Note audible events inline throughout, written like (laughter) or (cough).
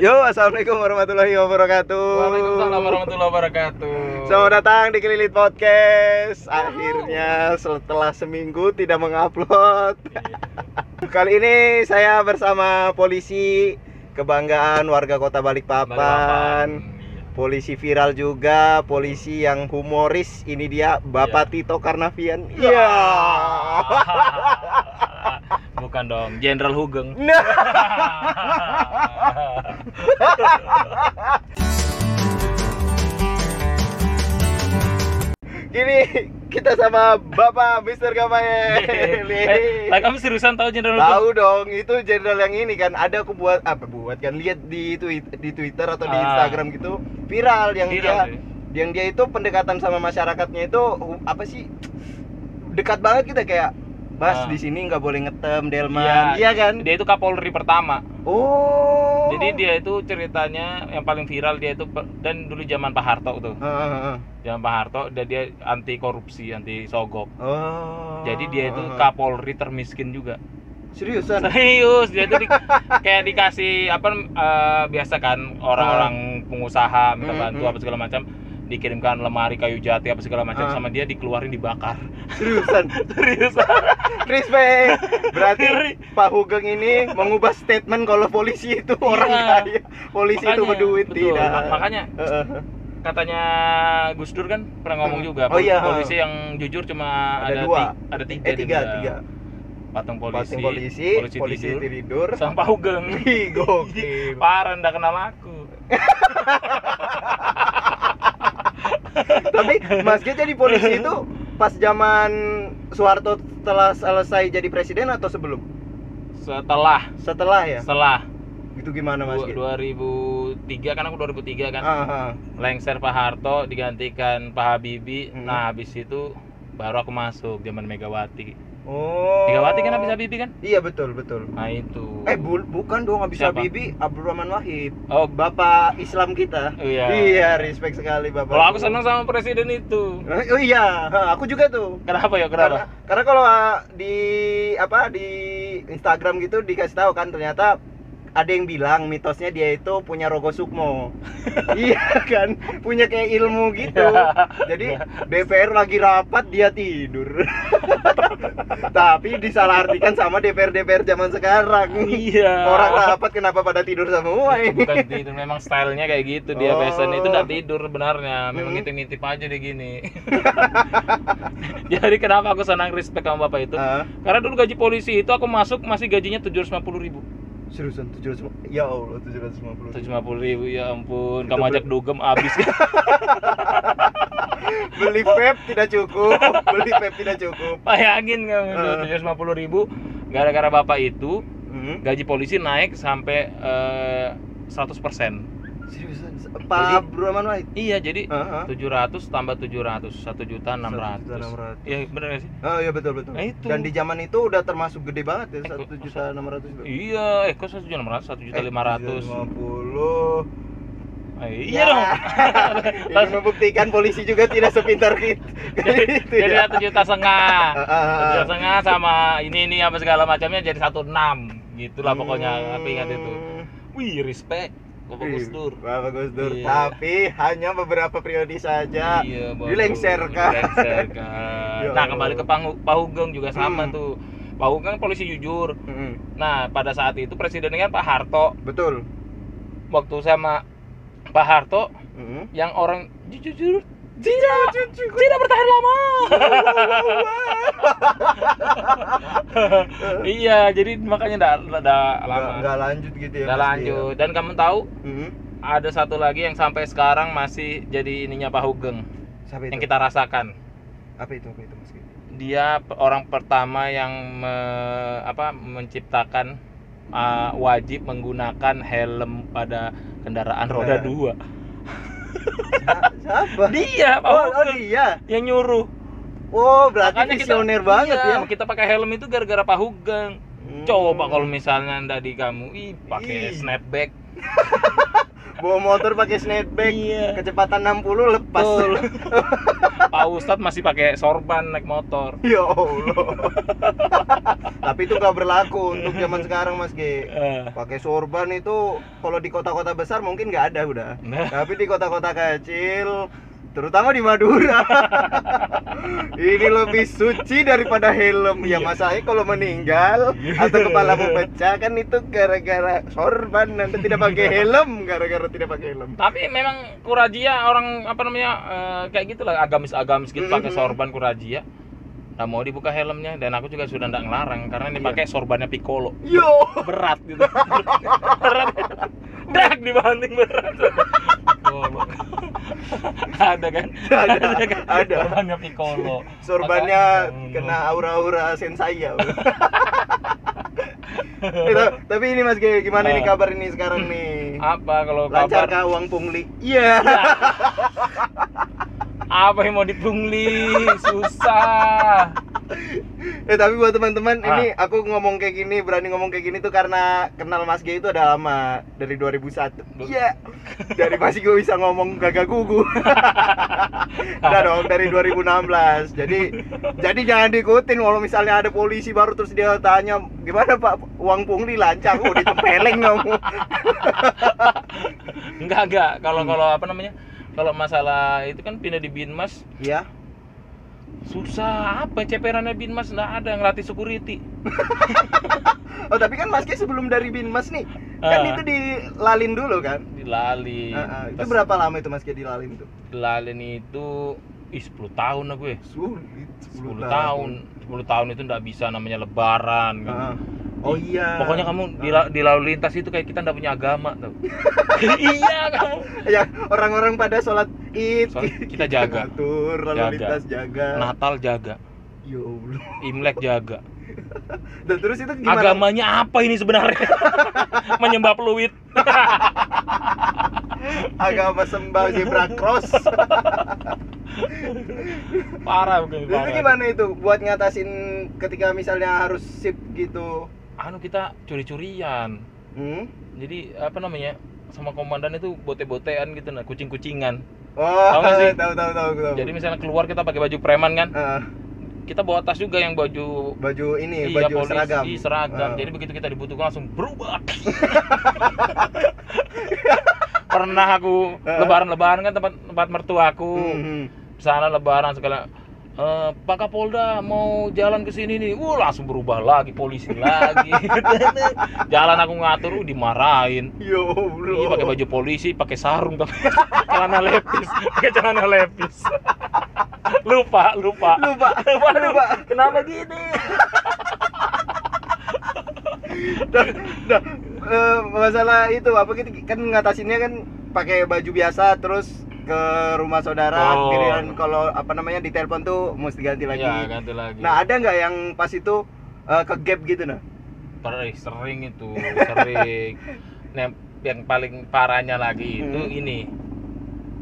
Yo, assalamualaikum warahmatullahi wabarakatuh. Waalaikumsalam warahmatullahi wabarakatuh. Selamat datang di Kelilit Podcast. Akhirnya setelah seminggu tidak mengupload. Kali ini saya bersama polisi kebanggaan warga Kota Balikpapan. Polisi viral juga, polisi yang humoris. Ini dia Bapak Tito Karnavian. Iya. (laughs) Bukan dong, Jenderal Hugeng. Nah. Gini kita sama Bapak Mister Gamaye. (laughs) eh, lah, kamu seriusan tahu Jenderal Hugeng? Tahu dong, itu jenderal yang ini kan ada aku buat apa buat kan lihat di tweet di Twitter atau di Ah. Instagram gitu viral yang Viral, dia sih. yang dia itu pendekatan sama masyarakatnya itu hu- apa sih dekat banget kita kayak Bas Ah. di sini nggak boleh ngetem Delman, Iya, iya kan? Dia itu Kapolri pertama. Oh. Jadi dia itu ceritanya yang paling viral dia itu dan dulu zaman Pak Harto tuh. Ah, ah, ah. Zaman Pak Harto dan dia anti korupsi, anti sogok. Oh. Jadi dia itu. Kapolri termiskin juga. seriusan. Serius, dia itu di- (laughs) kayak dikasih apa eh, biasa kan orang-orang pengusaha minta Mm, bantu mm. apa segala macam dikirimkan lemari kayu jati apa segala macam Ah. sama dia dikeluarin dibakar. Seriusan. (laughs) Serius. Respect. Berarti. Pak Hugeng ini mengubah statement kalau polisi itu orang Iya. kaya. Polisi itu Makanya, berduit betul. tidak. Ma- makanya Heeh. katanya Gus Dur kan pernah ngomong juga Oh iya, polisi yang jujur cuma Ada ada, dua. ti- ada tiga eh tiga, tiga. patung polisi Polisi, polisi, polisi, polisi tidur, tidur, sama Pak Hugeng gokil. parah ndak kenal aku (laughs) (laughs) Tapi Mas G jadi polisi itu pas zaman Soeharto setelah selesai jadi presiden atau sebelum? setelah Setelah ya? setelah Itu gimana Mas G? du- 2003 kan aku 2003 kan Ah, ah. lengser Pak Harto digantikan Pak Habibie Hmm. nah habis itu baru aku masuk zaman Megawati Oh. Megawati kan habis Habibie kan Iya betul betul. nah itu Eh bu- bukan dong habis Siapa? Habibie Abdurrahman Wahid. oh Bapak Islam kita. iya Iya, respect sekali Bapak. kalau aku senang sama presiden itu Oh iya, aku juga tuh. kenapa ya Karena, kenapa karena kalau ah, di apa di Instagram gitu dikasih tahu kan ternyata ada yang bilang mitosnya dia itu punya rogo sukmo. (laughs) iya kan, punya kayak ilmu gitu. Jadi DPR lagi rapat dia tidur. (laughs) Tapi disalahartikan sama DPR DPR zaman sekarang. iya Orang rapat kenapa pada tidur semua ini? bukan tidur memang stylenya kayak gitu dia Oh. biasanya itu nggak tidur sebenarnya memang Hmm. ngintip-ngintip aja deh gini (laughs) jadi kenapa aku senang respect sama bapak itu karena dulu gaji polisi itu aku masuk masih gajinya tujuh ratus ribu seriusan 700 ya Allah 750. tujuh ribu ya ampun kamu ajak dugem abis (laughs) Beli vape tidak cukup, beli vape tidak cukup. bayangin kamu Ah. tujuh ratus ribu gara-gara bapak itu Hmm. gaji polisi naik sampai eh, 100% Seriusan? Pak Abdurrahman Wahid? iya jadi Heeh. 700 tambah 700 1 juta 600 1.600.000. iya bener gak sih Oh iya betul betul. Nah, itu. Dan di zaman itu udah termasuk gede banget ya, Eh, satu juta enam ratus. Iya, eh kok satu juta enam ratus, satu juta lima ratus. Lima puluh. Iya dong. (laughs) Ini membuktikan polisi juga tidak sepintar (laughs) (laughs) Itu jadi ya. satu juta setengah, Ah, ah, satu juta ah. setengah sama ini ini apa segala macamnya jadi satu enam, gitulah pokoknya. Tapi ingat itu. Hmm. Wih, respect. Bapak Ih, Gus Dur. Bapak Gus Dur. Iya. Tapi hanya beberapa periode saja. Iya. Dilengserkan. Dilengserkan. (laughs) Nah, kembali ke Pang- Pak Hugeng juga sama Hmm. tuh. Pak Hugeng kan polisi jujur. Mm-mm. Nah, pada saat itu presidennya kan Pak Harto. Betul. Waktu sama Pak Harto Mm-mm. yang orang jujur tidak tidak bertahan lama. (laughs) iya, jadi makanya enggak enggak lama. Nggak- lanjut gitu ya. Nggak Mas lanjut. Dan kamu tahu. Mm-mm. ada satu lagi yang sampai sekarang masih jadi ininya Pak Hugeng Siapa itu? yang kita rasakan. Apa itu? Apa itu Mas? Dia orang pertama yang me- apa menciptakan uh, wajib menggunakan helm pada kendaraan roda Kendaraan. dua. Siapa? Dia, Pak Oh, oh Hugeng dia. yang nyuruh. Oh, berarti Makanya kita- visioner banget iya, ya. Kita pakai helm itu gara-gara Pak Hugeng. Hmm. Coba kalau misalnya ndak di kamu, ih pakai snapback. (laughs) bawa motor pakai snapback Iya. kecepatan 60 lepas Betul. (laughs) Pak Ustadz masih pakai sorban naik motor. ya Allah (laughs) tapi itu nggak berlaku untuk zaman sekarang mas G Eh, pakai sorban itu kalau di kota-kota besar mungkin nggak ada udah Nah. tapi di kota-kota kecil terutama di Madura (laughs) ini lebih suci daripada helm ya Iya. masalahnya kalau meninggal atau kepalamu (laughs) pecah kan itu gara-gara sorban anda tidak pakai helm gara-gara tidak pakai helm Tapi memang Kurajia orang apa namanya eh, kayak gitulah agamis-agamis gitu pakai Mhm. sorban Kurajia. Nggak mau dibuka helmnya dan aku juga sudah nggak ngelarang karena ini Iya. pakai sorbannya Piccolo. yo Berat gitu. berat. Dak dibanting berat. Piccolo. ada kan? Ada, kan? ada. Sorbannya Piccolo. sorbannya Maka- kena aura-aura sensaya Eh, (laughs) ta- tapi ini mas G gimana nih Ah. kabar ini sekarang nih apa kalau lancar kabar kah uang pungli iya (laughs) apa yang mau dipungli susah Eh tapi buat teman-teman Ah. ini aku ngomong kayak gini berani ngomong kayak gini tuh karena kenal Mas G itu udah lama dari 2001. Iya. dari masih gue bisa ngomong gagak gugu. (laughs) udah dong dari 2016. Jadi jadi jangan diikutin kalau misalnya ada polisi baru terus dia tanya gimana Pak uang pungli lancar, oh ditempeleng kamu. (laughs) enggak enggak kalau Hmm. kalau apa namanya kalau masalah itu kan pindah di Binmas Iya. susah apa ceperannya Binmas enggak ada ngelatih security (laughs) Oh tapi kan Mas G sebelum dari Binmas nih kan Ah. itu dilalin dulu kan? dilalin Ah, ah. Itu Terus berapa lama itu Mas G dilalin tuh? dilalin itu ih 10 tahun lah gue Sulit. 10 tahun 10 tahun itu enggak bisa namanya lebaran. Ah. Oh iya. Pokoknya kamu di, la- di lalu lintas itu kayak kita enggak punya agama tau. (laughs) iya kamu. ya orang-orang pada sholat id Sholat, kita jaga. (laughs) ngatur lalu Jaga. lintas jaga Natal jaga, ya Allah Imlek jaga. (laughs) dan terus itu gimana Agamanya apa ini sebenarnya? Menyembah peluit. agama sembah zebra cross Parah bukan Dan itu gimana itu buat ngatasin ketika misalnya harus sip gitu Anu kita curi-curian. hmm? Jadi apa namanya? Sama komandan itu bote-botean gitu nah, kucing-kucingan. oh Tahu sih? (laughs) tahu tahu tahu tahu Jadi misalnya keluar kita pakai baju preman kan, Ah, kita bawa tas juga yang baju baju ini iya, baju polisi, seragam seragam. Ah. Jadi begitu kita dibutuhkan langsung berubah. (laughs) Pernah aku Ah. lebaran-lebaran kan tempat tempat mertuaku. Mhm. sana lebaran segala "Eh, Pak Kapolda mau jalan ke sini nih, uh langsung berubah lagi polisi lagi. (laughs) jalan aku ngatur, uh dimarahin. ya Allah Iya pakai baju polisi, pakai sarung tapi (laughs) celana lepis, pakai celana lepis. (laughs) lupa, lupa. lupa Lupa, lupa Kenapa gini? Dah, dah. Eh, masalah itu apa gitu kan ngatasinnya kan pakai baju biasa terus ke rumah saudara Oh. giliran kalau apa namanya di telepon tuh mesti ganti lagi. Iya, ganti lagi. Nah, ada nggak yang pas itu eh, ke gap gitu nah? sering, sering itu, sering. (laughs) Nah, yang paling parahnya lagi itu Hmm. ini.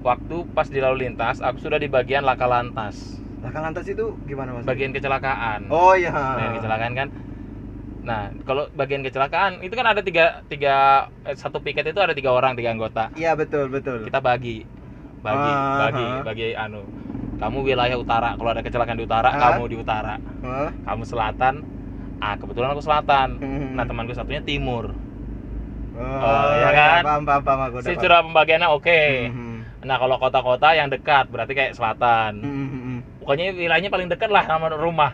Waktu pas di lalu lintas, aku sudah di bagian laka lantas, Laka lantas itu gimana mas? bagian kecelakaan. Oh iya. Bagian kecelakaan kan. Nah, kalau bagian kecelakaan itu kan ada tiga, tiga eh, satu piket itu ada tiga orang, tiga anggota. Iya betul betul. Kita bagi, bagi, Ah, bagi, ah. bagi anu. Kamu wilayah utara, kalau ada kecelakaan di utara, Ah. kamu di utara. Hah? Kamu selatan. Ah, kebetulan aku selatan. Mhm. Nah, temanku satunya timur. Oh, ya kan? Paham paham paham aku. Si sudah pembagiannya oke. Mhm. Nah, kalau kota-kota yang dekat berarti kayak selatan. Mhm, mhm. Pokoknya wilayahnya paling dekat lah sama rumah.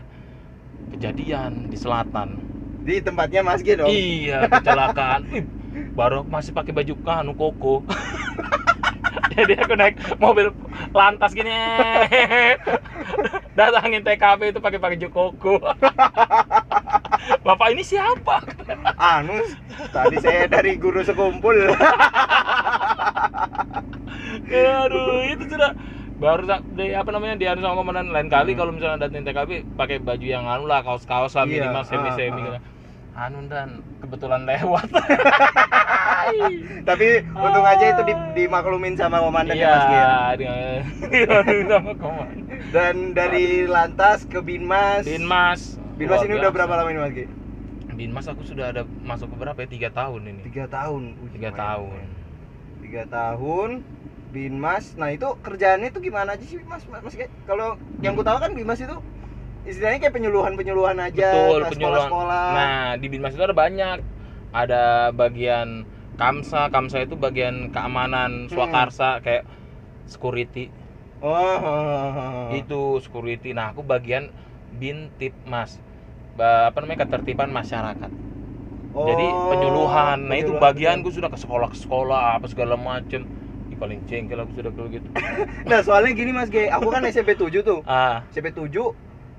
Kejadian di selatan. Di tempatnya Mas G dong. Iya, kecelakaan. (laughs) Ih, baru masih pakai baju kanu koko. (laughs) Jadi aku naik mobil lantas gini. (laughs) Datangin TKP itu pakai baju koko. Bapak ini siapa? Anu, tadi saya dari guru sekumpul. Aduh, itu sudah baru di apa namanya di anu sama komandan lain kali Hmm. kalau misalnya datang TKP pakai baju yang anu lah kaos-kaos lah Iya, minimal semi semi ah, gitu. Anu dan kebetulan lewat. (laughs) Tapi untung aja itu di, dimaklumin sama komandan ya Mas. Iya, sama komandan. Dan dari lantas ke Binmas. Binmas. Binmas ini udah berapa lama ini Mas G? Binmas aku sudah ada masuk ke berapa ya? Tiga tahun ini. Tiga tahun. Tiga tahun. tiga tahun binmas nah itu kerjaannya itu gimana aja sih mas mas Mas? kalau yang ku tahu kan binmas itu istilahnya kayak penyuluhan penyuluhan aja Betul, ke penyuluhan. sekolah-sekolah Nah, di Binmas itu ada banyak. Ada bagian Kamsa, Kamsa itu bagian keamanan, Swakarsa kayak security. oh Itu security. Nah, aku bagian Bintip, Mas. Ba- apa namanya ketertiban masyarakat. Jadi Oh, penyuluhan. Nah, itu penyuluhan. bagianku sudah ke sekolah ke sekolah apa segala macem. Ih, paling jengkel aku sudah kalau gitu. (laughs) nah soalnya gini mas G aku kan (laughs) SMP 7 tuh Ah, SMP 7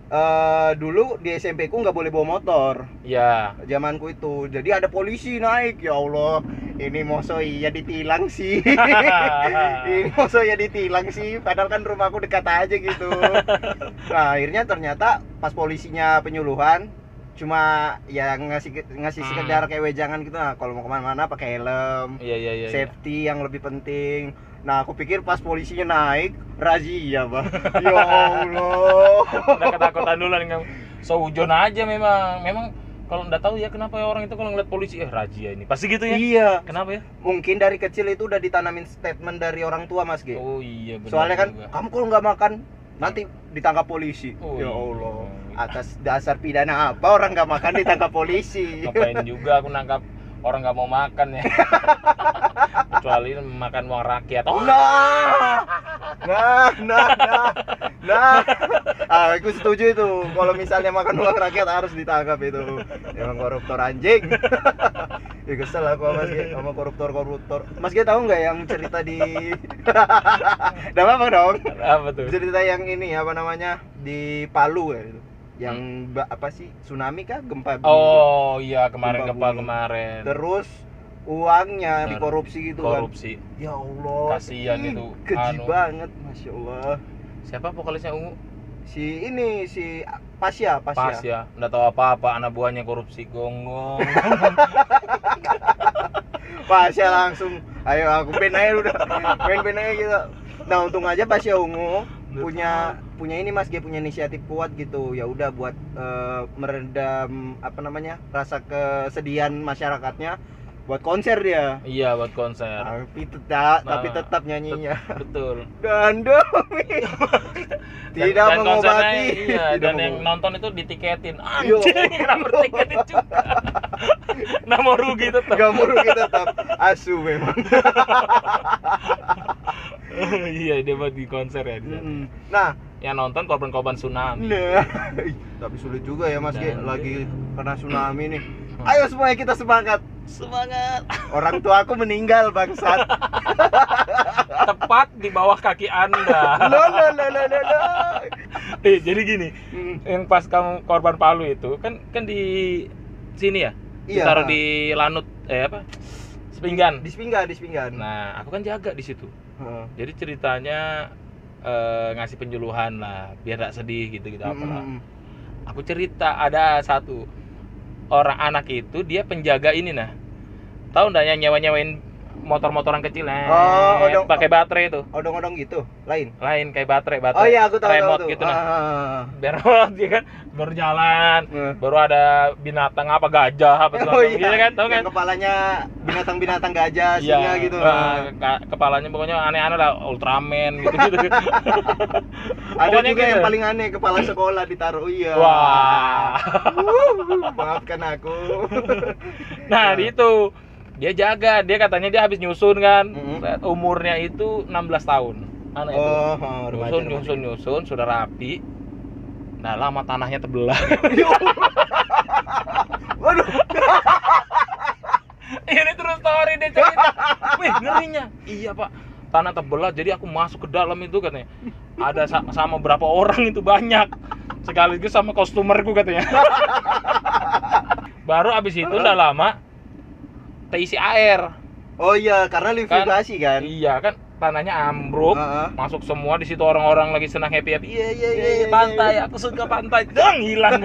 eh dulu di SMP ku nggak boleh bawa motor ya. zamanku itu jadi ada polisi naik ya Allah ini moso iya ditilang sih (laughs) ini moso ya ditilang sih padahal kan rumahku dekat aja gitu (laughs) nah akhirnya ternyata pas polisinya penyuluhan cuma ya ngasih ngasih Hmm. sekedar kayak wejangan gitu nah kalau mau ke mana-mana pakai helm Iya, iya, iya. iya. safety yang lebih penting nah aku pikir pas polisinya naik razia bang (laughs) ya Allah Udah ketakutan dulu nih kamu. Seujon aja memang. Memang kalau nggak tahu ya kenapa ya orang itu kalau ngeliat polisi eh razia ini. Pasti gitu ya. iya Kenapa ya? mungkin dari kecil itu udah ditanamin statement dari orang tua mas G Oh iya benar. soalnya kan juga. kamu kalau nggak makan nanti ditangkap polisi Oh, ya iya. Allah atas dasar pidana apa orang nggak makan ditangkap polisi ngapain juga aku nangkap orang nggak mau makan ya. (laughs) Kecuali makan uang rakyat. Oh, nah. Nah nah nah. Nah. Ah, aku setuju itu. Kalau misalnya makan uang rakyat harus ditangkap itu. Emang koruptor anjing. (laughs) Ya kesel aku Mas G sama koruptor koruptor Mas G tahu nggak yang cerita di (laughs) Udah apa dong. Apa tuh? cerita yang ini apa namanya di Palu ya itu yang ba- apa sih tsunami kah? Gempa bumi Oh iya kemarin Gempa gempa kemarin. terus uangnya dikorupsi gitu kan? korupsi. ya Allah. Kasihan ih, itu, keji anu. banget masya Allah. Siapa vokalisnya Ungu? si ini si Pasya Pasya. Pas ya, nggak tahu apa-apa anak buahnya korupsi. Gonggong. (laughs) Pasya langsung ayo aku ben aja udah. (laughs) Main ben aja gitu. Nah untung aja Pasya ungu punya punya ini mas dia punya inisiatif kuat gitu. Ya udah buat eh, meredam apa namanya rasa kesedihan masyarakatnya buat konser dia. Iya buat konser. tapi tetap tapi Nah, tetap nyanyinya. Betul. (laughs) gandomi (laughs) tidak dan mengobati. iya Tidak dan yang nonton itu ditiketin. Anjing kenapa tiketin juga. (laughs) Nah mau rugi tetap. Gak mau rugi tetap. Asu memang. Iya dia buat di konser ya di sana. Nah yang nonton korban-korban tsunami. Nah (laughs) ih, tapi sulit juga ya mas lagi kena tsunami nih. Ayo semuanya kita semangat. Semangat. Orang tua aku meninggal bangsat. (laughs) Tepat di bawah kaki anda. Lo lo lo lo lo. (laughs) Eh, jadi gini Hmm, yang pas kamu korban Palu itu kan kan di sini ya? Iya. ditaruh di lanut eh apa? Sepinggan. Di sepinggan di sepinggan. Nah aku kan jaga di situ. Heeh. jadi ceritanya eh, ngasih penyuluhan lah biar gak sedih gitu gitu apa lah Mm-mm. aku cerita ada satu orang anak itu dia penjaga ini nah tahu nggak yang nyewa nyewain motor-motoran kecil nah Oh, odong- pakai baterai itu. Odong-odong gitu lain? Lain kayak baterai baterai. Oh iya aku tahu tahu remote tuh gitu nah Ah. biar dia kan? Baru jalan Eh. baru ada binatang apa gajah apa Oh segala iya, gitu kan? Tahu kan? kepalanya binatang-binatang gajah, Iya, singa gitu. nah, ka- kepalanya pokoknya aneh-aneh lah Ultraman gitu gitu. (laughs) Ada pokoknya juga gitu. yang paling aneh kepala sekolah ditaruh iya. wah. Maafkan aku. nah di itu dia jaga dia katanya dia habis nyusun kan. Mhm. Set, umurnya itu 16 tahun. Aneh itu? Oh, oh, remaja, nyusun remaja. nyusun nyusun sudah rapi. Nah lama tanahnya terbelah. (laughs) Ya. Waduh, (laughs) ini terus story dia cerita. (laughs) Wih ngerinya. Iya pak. Tanah terbelah jadi aku masuk ke dalam itu katanya. Ada sa- sama berapa orang itu banyak. Sekaligus sama kostumerku katanya. Baru abis itu udah lama terisi air. Oh iya, karena litigasi kan. iya kan tanahnya ambruk Heeh. masuk semua di situ orang-orang lagi senang happy happy iya iya iya Iya, iya, pantai iya. aku suka pantai. Dang hilang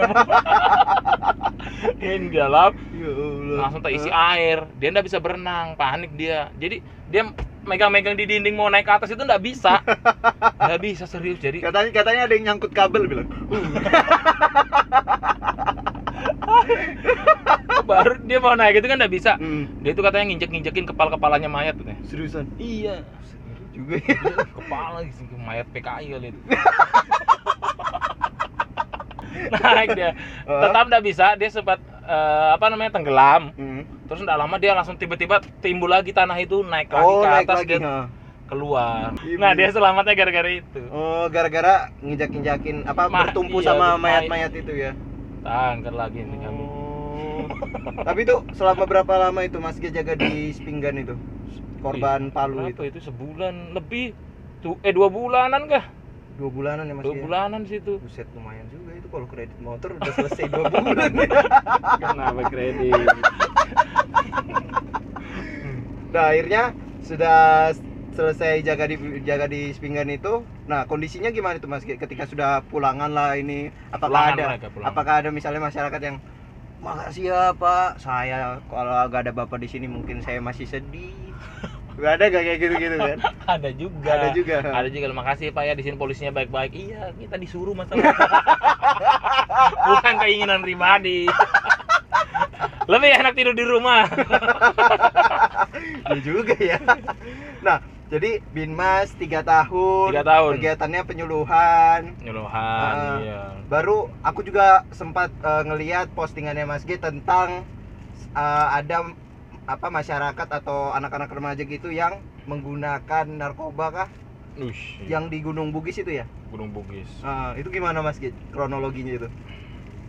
ini di dalam Ya Allah. langsung terisi air. Dia nggak bisa berenang panik dia. Jadi dia megang-megang di dinding mau naik ke atas itu nggak bisa. (laughs) Nggak bisa serius. Jadi Katanya katanya ada yang nyangkut kabel bilang. (laughs) (laughs) baru dia mau naik itu kan nggak bisa Hmm. dia itu katanya nginjek nginjekin kepala kepalanya mayat tuh Seriusan? iya Juga ya. (laughs) kepala sih mayat PKI kali itu (laughs) naik dia tetap nggak bisa dia sempat eh, apa namanya tenggelam Hmm. terus nggak lama dia langsung tiba-tiba timbul lagi tanah itu naik lagi Oh, ke naik atas lagi. dia ha. keluar Iya, nah dia selamatnya gara-gara itu Oh, gara-gara nginjak-injakin apa Ma- bertumpu iya, sama may- mayat-mayat itu ya. Tangker lagi nih kami Oh. Tapi itu selama berapa lama itu Mas G jaga di Spinggan itu? Korban Ih, Palu itu. itu sebulan lebih tuh eh dua bulanan kah Dua bulanan ya Mas dua bulanan situ Buset lumayan juga itu kalau kredit motor udah selesai dua (laughs) bulan. kenapa kredit nah akhirnya sudah selesai jaga di jaga di Spinggan itu. Nah kondisinya gimana itu Mas? Ketika sudah pulangan lah ini, apakah Pulangan ada mereka, pulangan. apakah ada misalnya masyarakat yang makasih ya Pak, saya kalau gak ada bapak di sini mungkin saya masih sedih. (laughs) Gak ada gak kayak gitu-gitu kan? (laughs) ada juga Ada juga. ada juga makasih pak ya di sini polisinya baik-baik iya kita disuruh masalah (laughs) bukan keinginan pribadi lebih enak tidur di rumah Iya juga ya. Nah, jadi Binmas 3 tahun. Tiga tahun. Kegiatannya penyuluhan. nyuluhan Ah. iya Baru aku juga sempat eh, ngeliat postingannya Mas G tentang eh, ada apa masyarakat atau anak-anak remaja gitu yang menggunakan narkoba kah Ush, yang di Gunung Bugis itu ya? Gunung Bugis Ah, itu gimana Mas G kronologinya itu?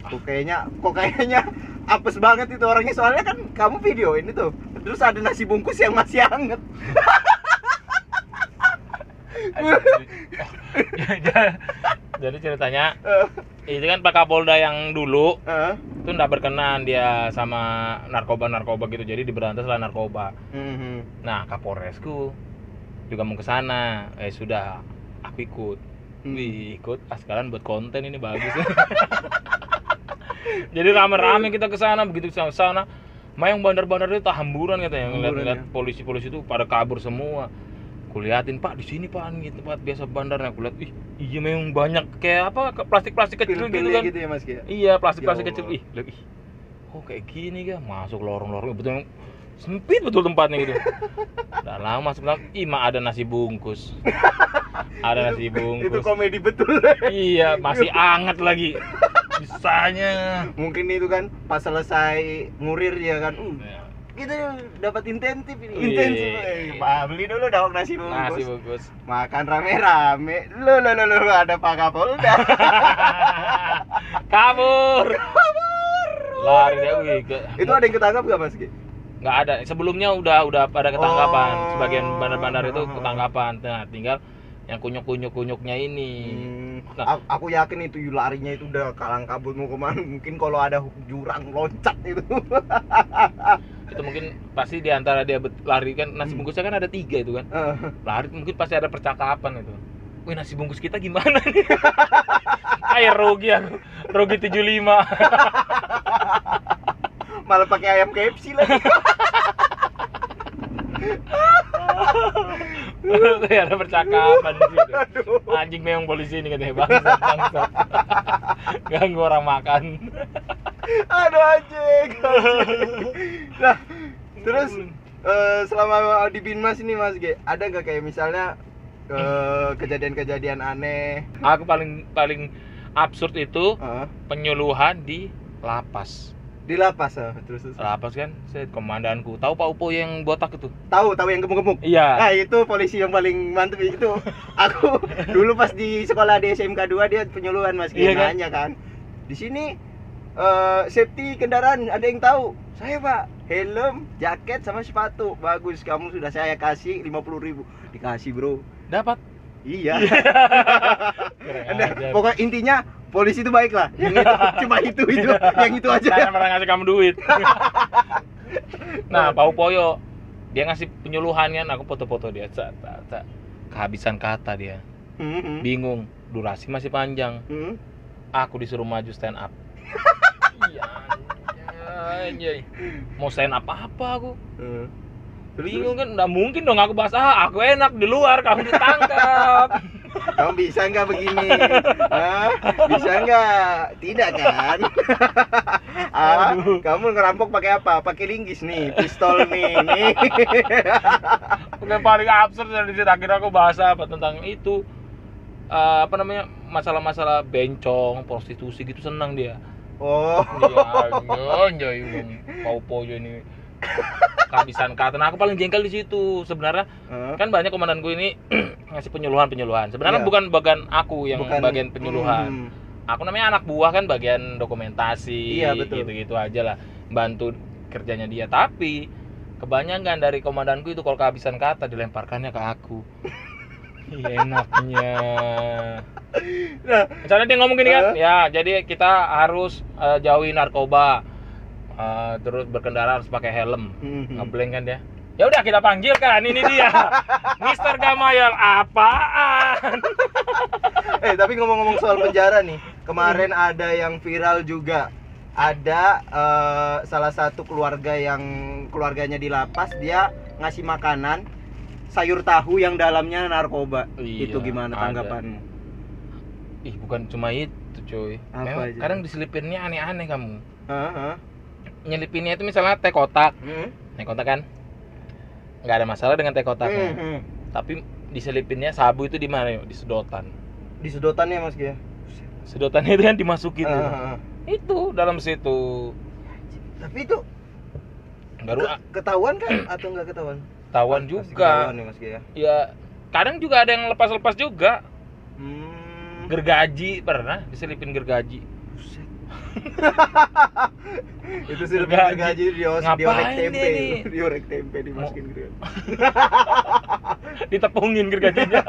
Kok kayaknya kok kayaknya apes banget itu orangnya soalnya kan kamu video ini tuh. Terus ada nasi bungkus yang masih hangat. (laughs) (laughs) (laughs) jadi ceritanya Eh, itu kan Pak Kapolda yang dulu eh, itu nggak berkenan dia sama narkoba-narkoba gitu jadi diberantas lah narkoba. Mhm. nah Kapolresku juga mau ke sana. Eh sudah aku ikut. Hmm. Wih, ikut ah sekarang buat konten ini bagus. (laughs) Jadi rame-rame kita ke sana begitu ke sana. Mayang bandar-bandar itu tak hamburan katanya ngeliat-ngeliat ya. polisi-polisi itu pada kabur semua kuliatin pak di sini pak ini tempat biasa bandarnya aku lihat ih iya memang banyak kayak apa ke- plastik-plastik kecil gitu kan. gitu ya Mas G. iya plastik-plastik Ya kecil. Ih lihat, ih oh kayak gini kan masuk lorong-lorong betul sempit betul tempatnya gitu. (laughs) Udah lama ih mah ada nasi bungkus. (laughs) Ada nasi Itu bungkus komedi betul. (laughs) iya masih anget lagi. Bisanya. Mungkin itu kan pas selesai ngurir ya kan. Uh, Ya, kita dapat intensif ini. Iya. Intensif. Eh, Pak, beli dulu dong nasi bungkus. nasi bungkus Makan rame-rame. Lo lo lo lo ada Pak Kapolda. (laughs) kabur lari dia wih itu ada yang ketangkap gak Mas G? nggak ada sebelumnya udah udah pada ketangkapan Oh. sebagian bandar-bandar itu ketangkapan nah tinggal yang kunyuk-kunyuk kunyuknya ini Hmm, Nah. aku yakin itu larinya itu udah kalang kabut mau ke mana mungkin kalau ada jurang loncat itu (laughs) itu mungkin pasti di antara dia bet- lari kan nasi Hmm. bungkusnya kan ada tiga itu kan Eh, lari mungkin pasti ada percakapan itu Wih nasi bungkus kita gimana nih? (laughs) Kayak rugi aku, rugi 75 (laughs) malah pakai ayam KFC lagi Kayak (laughs) ada percakapan di situ. Anjing memang polisi ini katanya bangsat bangsat. Ganggu orang makan. aduh anjing anjing. Nah terus eh, selama di Binmas ini Mas G ada nggak kayak misalnya eh, kejadian-kejadian aneh Aku paling paling absurd itu Eh, penyuluhan di lapas. di lapas eh. terus, terus. Lapas kan, saya komandanku. Tahu Pak Upo yang botak itu? tahu tahu yang gemuk-gemuk Iya. Nah itu polisi yang paling mantep itu (laughs) Aku dulu pas di sekolah di SMK 2 dia penyuluhan mas Iya kan? nanya kan Di sini eh, safety kendaraan ada yang tahu Saya pak helm, jaket sama sepatu Bagus kamu sudah saya kasih 50.000 ribu Dikasih bro Dapat. Iya (laughs) Kurang Nah. Pokoknya intinya polisi itu baik lah Yang itu, (laughs) Cuma itu, itu Yang itu aja Saya pernah ngasih kamu duit. (laughs) nah, Pak Upoyo dia ngasih penyuluhan kan, aku foto-foto dia. Kehabisan kata dia. Hmm, Bingung, durasi masih panjang. hmm. Aku disuruh maju stand up. Iya. Anjay. Mau stand up apa aku? Hmm. Terus, Bingung kan, nggak mungkin dong aku bahas ah aku enak di luar kamu ditangkap. (laughs) Kamu bisa nggak begini? Hah? Bisa nggak? Tidak kan? (laughs) Ah, Aduh. kamu ngerampok pakai apa? Pakai linggis nih, pistol nih, nih. (laughs) Yang paling absurd dari situ akhirnya aku bahas apa tentang itu Eh, apa namanya masalah-masalah bencong, prostitusi gitu senang dia. Oh, Iya, anjay, mau pojo ini kehabisan kata. Nah, aku paling jengkel di situ. Sebenarnya Hah? kan banyak komandanku ini (clears throat) ngasih penyuluhan-penyuluhan. Sebenarnya Iya. bukan bagian aku yang Bukan- bagian penyuluhan. Hmm. Aku namanya anak buah kan bagian dokumentasi, Iya, betul. gitu-gitu aja lah, bantu kerjanya dia. Tapi kebanyakan dari komandanku itu kalau kehabisan kata dilemparkannya ke aku. Iya, enaknya. Nah, Misalnya dia ngomong gini kan, ya jadi kita harus eh, jauhi narkoba, Eh, terus berkendara harus pakai helm, hmm. ngeblank kan dia. Ya udah kita panggil kan, ini dia, (laughs) Mister Gamayal, apaan? (laughs) Eh, tapi ngomong-ngomong soal penjara nih, kemarin ada yang viral juga. Ada eh, salah satu keluarga yang keluarganya di lapas, dia ngasih makanan sayur tahu yang dalamnya narkoba. Iya, Itu gimana ada. tanggapanmu? Ih bukan cuma itu cuy, Apa memang aja? kadang diselipinnya aneh-aneh kamu. Hah? Nyelipinnya itu misalnya teh kotak, Hmm? teh kotak kan, nggak ada masalah dengan teh kotaknya. Hmm, hmm. Tapi diselipinnya sabu itu di mana yuk? Di sedotan. Di sedotannya Mas Gia. Sedotannya itu kan dimasukin ah. itu dalam situ Tapi itu baru ke- ketahuan kan atau enggak ketahuan? Tawan juga. ketahuan ya ya? Kadang juga ada yang lepas-lepas juga. Hmm. gergaji pernah diselipin gergaji. (laughs) Itu sih lebih Gergaji. Ngapain diorek tempe (laughs) diorek tempe dimasukin gitu (laughs) ditepungin gergajinya.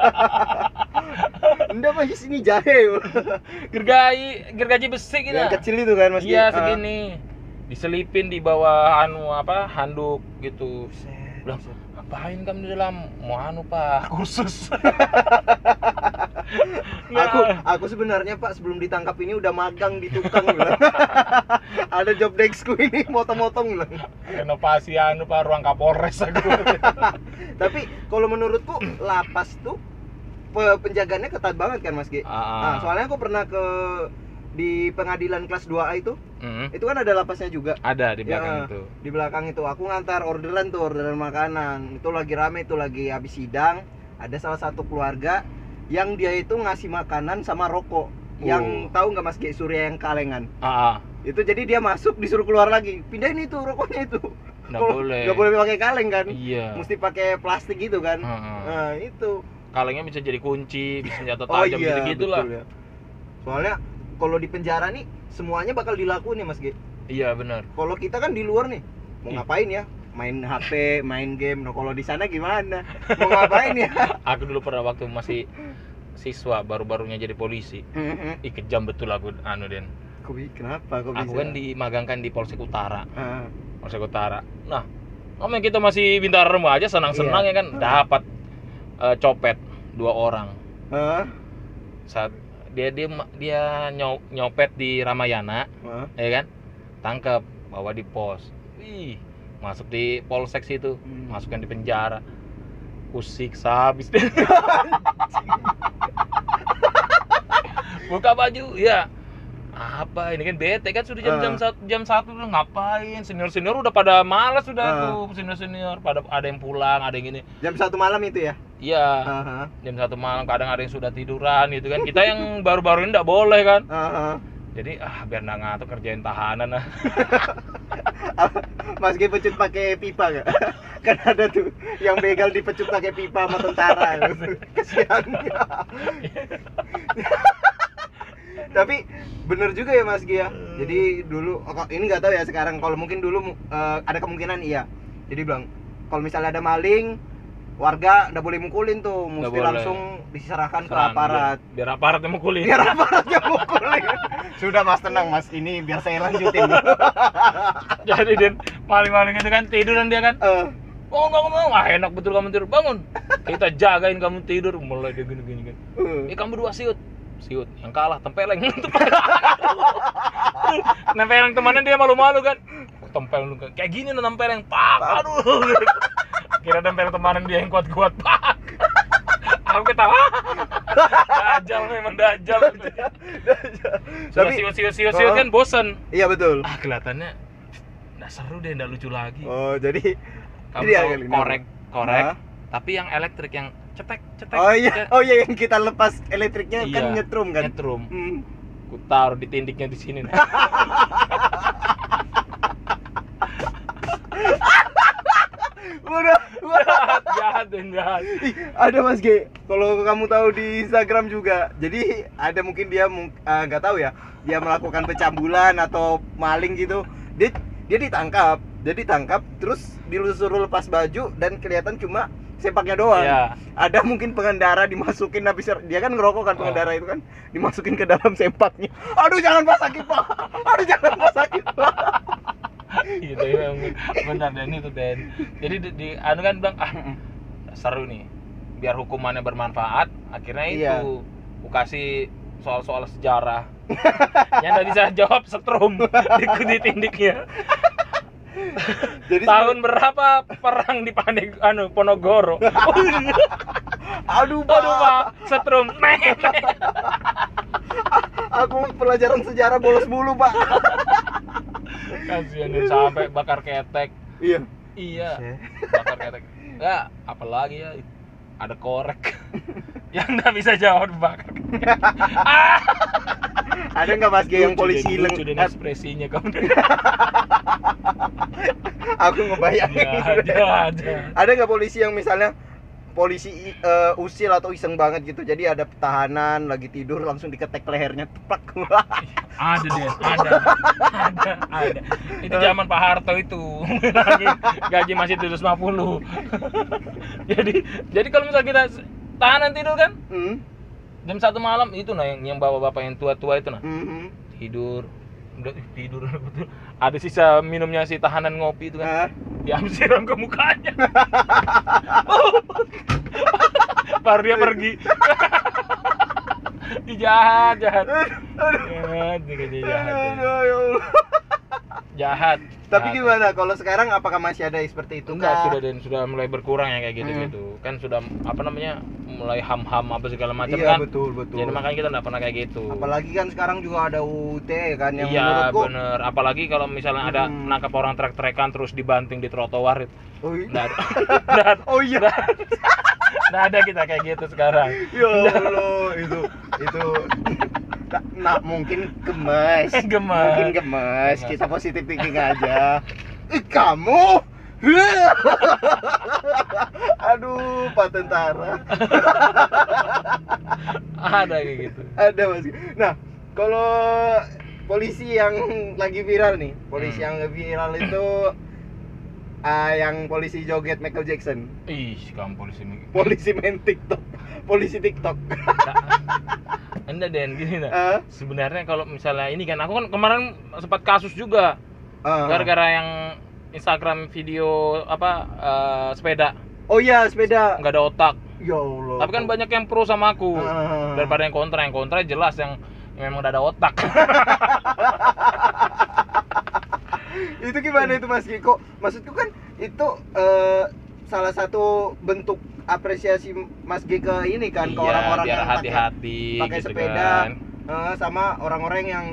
Enggak mas ini jahe gergaji gergaji besi gitu yang kecil itu kan mas iya? Ah. segini. Diselipin di bawah anu apa handuk gitu. Bilang. Ngapain kamu di dalam? Mau anu pak (laughs) kursus (laughs) aku aku sebenarnya pak sebelum ditangkap ini udah magang di tukang bilang (laughs) ada job deskku ini motong-motong bilang renovasi anu pak ruang kapolres aku. Tapi kalau menurutku lapas tuh pe- penjagaannya ketat banget kan mas G nah ah, soalnya aku pernah ke di pengadilan kelas 2A itu? Mm, itu kan ada lapasnya juga? Ada di belakang Ya. itu. di belakang itu. Aku ngantar orderan tuh orderan makanan. Itu lagi rame itu lagi habis sidang. Ada salah satu keluarga yang dia itu ngasih makanan sama rokok. Yang Oh. tahu nggak mas G Surya yang kalengan? Ah, ah. itu jadi dia masuk disuruh keluar lagi. Pindahin itu rokoknya itu. Nggak boleh. nggak boleh pakai kaleng kan? Iya. Mesti pakai plastik gitu kan? Heeh. nah itu. Kalengnya bisa jadi kunci bisa senjata oh tajam iya gitu gitulah betul ya. soalnya kalau di penjara nih semuanya bakal dilakuin ya mas G? Iya benar. Kalau kita kan di luar nih mau Ih. ngapain ya? Main HP main game. Nah kalau di sana gimana? (laughs) Mau ngapain ya? Aku dulu pernah waktu masih siswa baru-barunya jadi polisi. Ih kejam betul aku anu den. Bi- kenapa bisa aku kan dimagangkan di Polsek Utara. Ah, Polsek Utara. Nah ngomong kita masih bintang remaja senang-senang Iya. ya kan? Dapat eh, copet dua orang. Ah, saat dia dia dia nyo- nyopet di Ramayana ah. ya kan? Tangkap bawa di pos. Wih, masuk di polsek situ Hmm. masukkan di penjara. Kusiksa habis deh (laughs) buka baju ya. Apa ini kan bete kan sudah jam jam satu jam satu udah ngapain? Senior senior udah pada malas sudah Ah. tuh senior senior pada ada yang pulang ada yang ini. Jam satu malam itu ya iya. Ah. jam satu malam kadang ada yang sudah tiduran gitu kan. Kita yang baru-baru ini nggak boleh kan. Ah. jadi ah biar nggak ngantuk kerjain tahanan ah (laughs) Mas G pecut pakai pipa gak? (laughs) kan ada tuh yang begal dipecut pakai pipa sama tentara. (laughs) Kesian. Tapi bener juga ya Mas G ya. Jadi dulu oh, ini nggak tahu ya sekarang. Kalau mungkin dulu eh, ada kemungkinan iya. Jadi bilang kalau misalnya ada maling warga udah boleh mukulin tuh mesti boleh. langsung diserahkan ke aparat. biar, biar aparat yang mukulin. Biar aparatnya mukulin. (laughs) Sudah mas tenang mas. Ini biar saya lanjutin (laughs) jadi den maling-maling itu kan tiduran dia kan. Eh, bangun bangun bangun. Ah enak betul kamu tidur. Bangun. Kita jagain kamu tidur. Mulai dia gini gini gini. Eh. eh kamu dua siut. Siut yang kalah tempeleng. (laughs) Nempeleng temannya dia malu-malu kan Tempeleng kan. kayak gini nih nempeleng pak aduh (laughs) kira nempeleng temannya dia yang kuat-kuat pak (laughs) aku ketawa dajal memang dajal (laughs) Tapi siu siu siu siu Oh. kan bosen iya betul. ah kelihatannya nggak seru deh nggak lucu lagi Oh, jadi kamu Jadi korek korek Hah? tapi yang elektrik yang cetek cetek Oh iya, cetek, oh iya yang kita lepas elektriknya kan Iya, nyetrum kan. nyetrum Hmm. ku taruh di tindiknya di sini nih. Waduh, jahat jahat dan jahat Ih, ada Mas G. Kalau kamu tahu di Instagram juga. Jadi ada mungkin dia ah, nggak tahu ya. Dia melakukan pecambulan atau maling gitu. Dia dia ditangkap. Dia ditangkap terus disuruh lepas baju dan kelihatan cuma sepaknya doang. ya Ada mungkin pengendara dimasukin habis dia kan ngerokok kan Oh. pengendara itu kan dimasukin ke dalam (laughs) sempaknya. Aduh jangan pak sakit pak. Aduh jangan pak sakit pak. (laughs) gitu ya benar dan itu Dan. Jadi di, di anu kan bilang ah seru nih. Biar hukumannya bermanfaat akhirnya itu Iya. ku kasih soal-soal sejarah. (laughs) Yang nggak bisa jawab setrum. (laughs) Di, di tindiknya Jadi tahun berapa perang di Pandeg anu Ponorogo aduh pak. aduh pak. Setrum. Aku pelajaran sejarah bolos mulu pak. Kasihan dia sampai bakar ketek. Iya. iya bakar ketek. Ya apalagi ya ada korek. Yang nggak bisa jawab bakar ah Ada nggak Mas yang polisi dan- lucu dan leng- ekspresinya kamu Aku ngebayangin. ya ada ada. Ada nggak polisi yang misalnya polisi eh, usil atau iseng banget gitu. Jadi ada tahanan lagi tidur langsung diketek lehernya teplak. (laughs) ada deh (laughs) ada ada ada itu zaman Pak Harto itu (laughs) lagi gaji masih 750 jadi jadi kalau misalnya kita tahanan tidur kan hmm. jam satu malam itu nah yang, yang bawa bapak yang tua-tua itu nah Mhm. tidur udah tidur (laughs) betul. Ada sisa minumnya si tahanan ngopi itu kan. Diambil siram ke mukanya. (laughs) Baru dia pergi. (laughs) Jahat jahat. Jahat dia kerja jahat dia. Aduh, ya Allah. Jahat Tapi Jahat. gimana kalau sekarang apakah masih ada seperti itu enggak kah? sudah dan sudah mulai berkurang ya kayak gitu Hmm. kan sudah apa namanya mulai ham ham apa segala macam Iya kan betul betul. jadi makanya kita nggak pernah kayak gitu Apalagi kan sekarang juga ada UT kan yang iya menurutku bener apalagi kalau misalnya ada Hmm. nangkap orang trek-trekan terus dibanting di trotoar itu Oh, iya. nggak ada (laughs) nggak ada, oh iya. nggak ada kita kayak gitu sekarang Ya Allah, itu itu nah, mungkin gemes. Gemes. Mungkin gemes. Kita positif thinking aja. Ih, kamu. (laughs) Aduh, Pak Tentara. (laughs) ada kayak gitu Ada Mas. Nah, kalau polisi yang lagi viral nih, polisi Hmm. yang viral itu ah, yang polisi joget Michael Jackson, ih kamu polisi polisi main TikTok, polisi TikTok. (laughs) enggak den gini nah Ah, sebenarnya kalau misalnya ini kan aku kan kemarin sempat kasus juga ah. gara-gara yang Instagram video apa eh, sepeda Oh iya, sepeda. nggak ada otak Ya Allah. tapi kan banyak yang pro sama aku Ah. daripada yang kontra yang kontra jelas yang, yang memang udah ada otak (laughs) itu gimana itu Mas Kiko? Maksudku kan itu eh, salah satu bentuk apresiasi Mas G ke ini kan ke Iya, orang-orang biar yang hati-hati pakai gitu sepeda kan. eh, sama orang-orang yang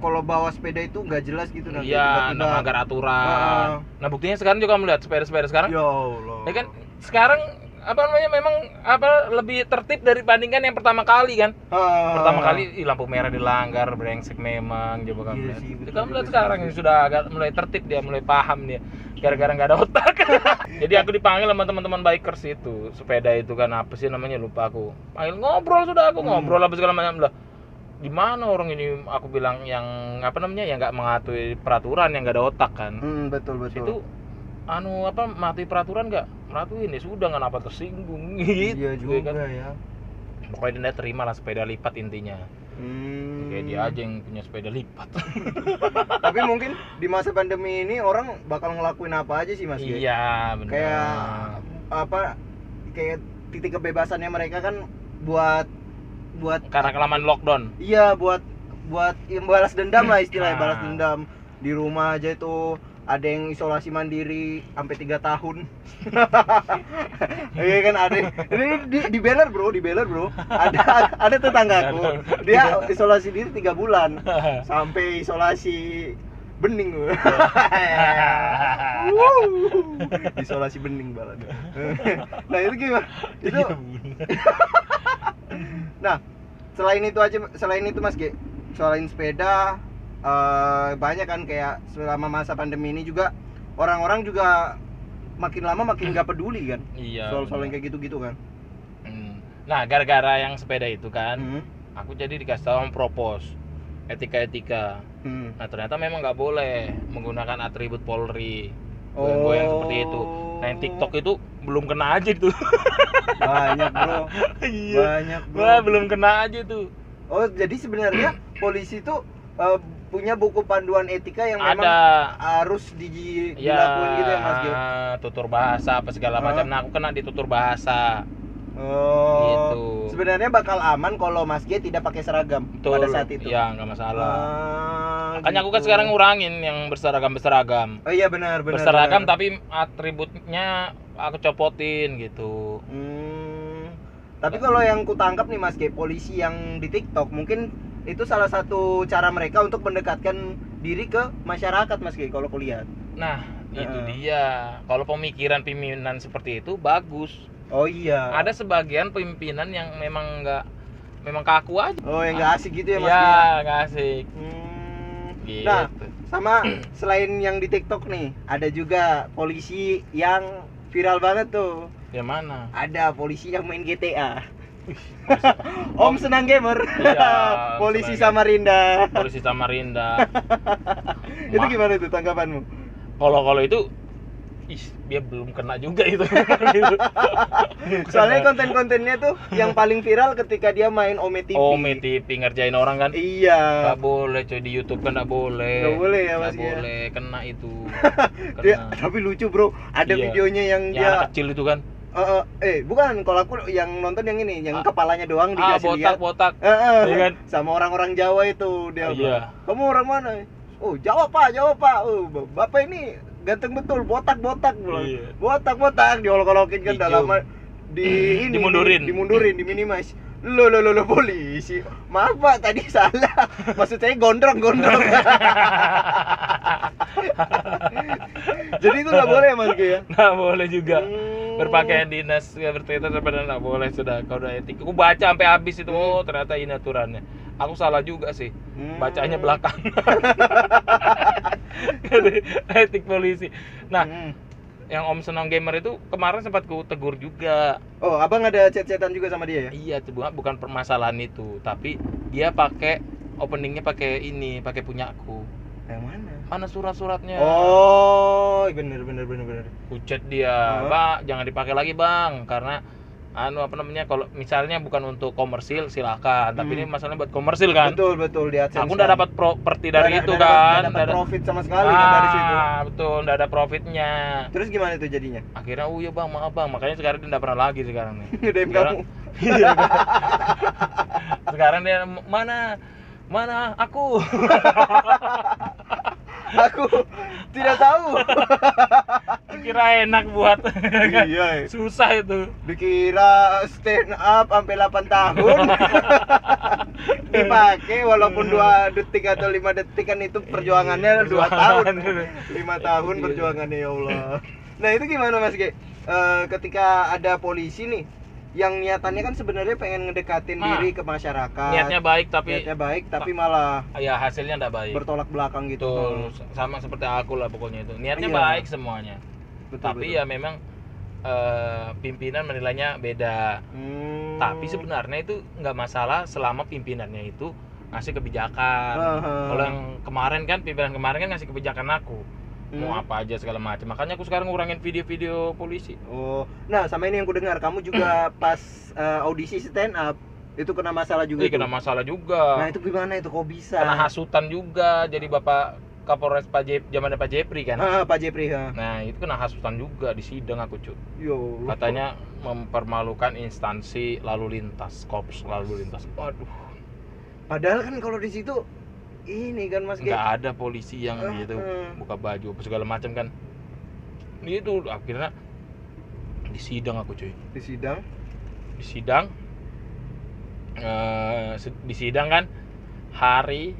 kalau bawa sepeda itu nggak jelas gitu nanti Iya, nah, melanggar aturan. Ah. Nah, buktinya sekarang juga melihat sepeda-sepeda sekarang. Ya Allah. Ya kan sekarang apa namanya memang apa lebih tertib dibandingkan yang pertama kali kan. Ah. Pertama kali ih, lampu merah dilanggar, brengsek memang coba kamu Iya lihat. sih, Itu betul kamu lihat sekarang ini sudah agak mulai tertib dia, mulai paham dia. Gara-gara nggak ada otak. (laughs) Jadi aku dipanggil sama teman-teman bikers itu, sepeda itu kan apa sih namanya lupa aku. Panggil ngobrol sudah aku Hmm. ngobrol apa segala macam lah. Di mana orang ini aku bilang yang apa namanya yang nggak mengatur peraturan yang nggak ada otak kan. Hmm, betul betul. Itu anu apa mati peraturan nggak meratuin ya sudah nggak apa tersinggung (laughs) gitu Iya ya juga kan. ya. pokoknya dia terima lah sepeda lipat intinya Hmm. kayak dia aja yang punya sepeda lipat (laughs) Tapi mungkin di masa pandemi ini orang bakal ngelakuin apa aja sih Mas iya benar kayak apa kayak titik kebebasannya mereka kan buat buat karena kelamaan lockdown iya buat buat ya, balas dendam lah (clears throat) istilahnya Ah. balas dendam di rumah aja itu ada yang isolasi mandiri sampai tiga tahun. (laughs) Iya kan ada ini di, di banner bro di banner bro. Ada ada tetanggaku dia isolasi diri tiga bulan. Sampai isolasi bening. (laughs) Wuh. isolasi bening balan nah itu gimana? Itu (laughs) nah selain itu aja selain itu mas G selain sepeda eh, banyak kan kayak selama masa pandemi ini juga orang-orang juga makin lama makin gak peduli kan iya soal-soal yang kayak gitu-gitu kan. Hmm. nah gara-gara yang sepeda itu kan Hmm. aku jadi dikasih tahu propos etika-etika. Hmm. nah ternyata memang nggak boleh menggunakan atribut Polri. Goyang-goyang seperti itu. Nah yang TikTok itu belum kena aja itu. Banyak bro. (laughs) Iya. Banyak bro. Wah, belum kena aja tuh oh jadi sebenarnya polisi itu eh, punya buku panduan etika yang memang ada harus di, ya dilakuin gitu ya mas G tutur bahasa apa segala macam Ah. nah aku kena di tutur bahasa oh Gitu. sebenarnya bakal aman kalau mas G tidak pakai seragam Betul. pada saat itu ya nggak masalah Ah, makanya aku kan gitu. sekarang ngurangin yang berseragam berseragam oh iya benar benar berseragam benar. tapi atributnya aku copotin gitu Hmm, tapi kalau yang kutangkap nih Mas Ge, polisi yang di TikTok mungkin itu salah satu cara mereka untuk mendekatkan diri ke masyarakat Mas kalau kulihat. nah itu Heeh. dia kalau pemikiran pimpinan seperti itu bagus Oh iya. ada sebagian pimpinan yang memang nggak memang kaku aja Oh yang nggak asik gitu ya Mas Ge. ya nggak asik Hmm, gitu Nah, sama selain yang di TikTok nih, ada juga polisi yang viral banget tuh. yang mana Ada polisi yang main GTA. Om senang gamer. Iya, (laughs) polisi senang Samarinda. polisi Samarinda (laughs) itu Ma- gimana tuh tanggapanmu? kalau kalau itu ih dia belum kena juga itu (laughs) Soalnya konten-kontennya tuh yang paling viral ketika dia main Ome TV. Ome TV ngerjain orang kan Iya. nggak boleh coy di YouTube kan nggak boleh Nggak boleh ya, Mas, ya. boleh kena itu Dia, kena tapi lucu bro. Ada Iya. videonya yang yang anak dia kecil itu kan eh, eh, eh bukan kalau aku yang nonton yang ini, yang Ah. kepalanya doang ah dikasih botak lihat. botak Eh, eh, Iya kan? Sama orang-orang Jawa itu dia. Iya. bilang, Kamu orang mana? Oh, Jawa Pak, Jawa Pak. Oh, Bapak ini ganteng betul, botak-botak bilang. Iya. Botak-botak diolok-olokin kan dalam di (clears throat) ini Dimundurin. dimundurin, diminimize. Lo lo lo lo polisi. Maaf Pak, tadi (laughs) salah. Maksud saya gondrong-gondrong. (laughs) Jadi itu nggak boleh Mas ya? nggak boleh juga Hmm. berpakaian dinas ya bertita sebenarnya nggak boleh sudah kalau udah etik aku baca sampai habis itu oh ternyata ini aturannya aku salah juga sih Hmm. bacanya belakang (laughs) etik polisi nah Hmm. Yang om senang gamer itu kemarin sempat ku tegur juga Oh, Abang ada chat-chatan juga sama dia ya? iya itu bukan bukan permasalahan itu tapi dia pakai openingnya pakai ini pakai punyaku Yang mana? mana surat-suratnya Oh, bener bener bener bener. Ucet dia, Oh. Pak, jangan dipakai lagi, Bang, karena anu apa namanya kalau misalnya bukan untuk komersil silakan, tapi Hmm. ini masalahnya buat komersil kan. Betul betul di AdSense. Aku udah kan. dapat properti dari itu kan. nggak dapat profit sama sekali kan dari situ. Ah, betul, nggak ada profitnya. Terus gimana itu jadinya? Akhirnya, oh iya bang, maaf bang, makanya sekarang dia nggak pernah lagi sekarang nih. (laughs) Ngedaim Sekarang- kamu. (laughs) Iya, kan? sekarang dia mana, mana aku? (laughs) Aku tidak tahu. Kira enak buat, iya. susah itu. Dikira stand up sampai 8 tahun. Dipakai walaupun dua detik atau lima detik kan itu perjuangannya dua tahun. lima tahun Iya. perjuangannya ya Allah. Nah itu gimana Mas Ge? Eh, ketika ada polisi nih yang niatannya kan sebenarnya pengen ngedekatin Nah, diri ke masyarakat. Niatnya baik tapi Niatnya baik tapi malah ya hasilnya nggak baik. bertolak belakang gitu. Betul, sama seperti aku lah pokoknya itu. Niatnya Iya. baik semuanya. Betul, tapi betul. ya memang eh, pimpinan menilainya beda. Hmm. Tapi sebenarnya itu nggak masalah selama pimpinannya itu ngasih kebijakan. Aha. Kalau yang kemarin kan pimpinan kemarin kan ngasih kebijakan aku. Mau Hmm. apa aja segala macam. Makanya aku sekarang ngurangin video-video polisi. Oh, nah sama ini yang ku dengar kamu juga (clears throat) pas eh, audisi stand up itu kena masalah juga. Tuh. kena masalah juga. Nah itu gimana itu kok bisa? Kena hasutan juga. Jadi bapak Kapolres Pak Jep, zamannya Pak Jepri kan. Ah, Pak Jepri ha. Nah itu kena hasutan juga di sidang aku cuy. Yo. Katanya mempermalukan instansi lalu lintas kops lalu lintas waduh Padahal kan kalau di situ ini kan Mas nggak ada polisi yang Eh, gitu eh. buka baju apa segala macam kan. Itu akhirnya di sidang aku cuy. Di sidang. di sidang. Se- di sidang kan hari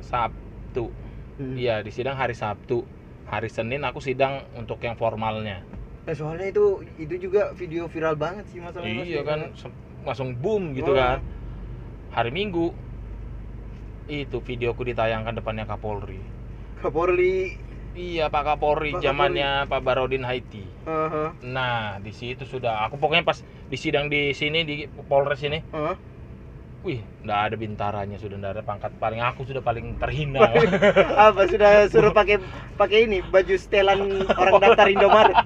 Sabtu. Hmm. iya di sidang hari Sabtu. Hari Senin aku sidang untuk yang formalnya. Eh, soalnya itu itu juga video viral banget sih masalah Mas iya kan se- langsung boom gitu Oh. kan. Hari Minggu itu videoku ditayangkan depannya Kapolri Kapolri. iya Pak Kapolri Pak zamannya Pak Barodin Haiti Heeh. Nah, di situ sudah. Aku pokoknya pas di sidang di sini di Polres ini, Heeh. wih, nggak ada bintaranya sudah nggak ada pangkat paling aku sudah paling terhina. (laughs) Apa sudah suruh pakai pakai ini baju setelan orang daftar Indomaret.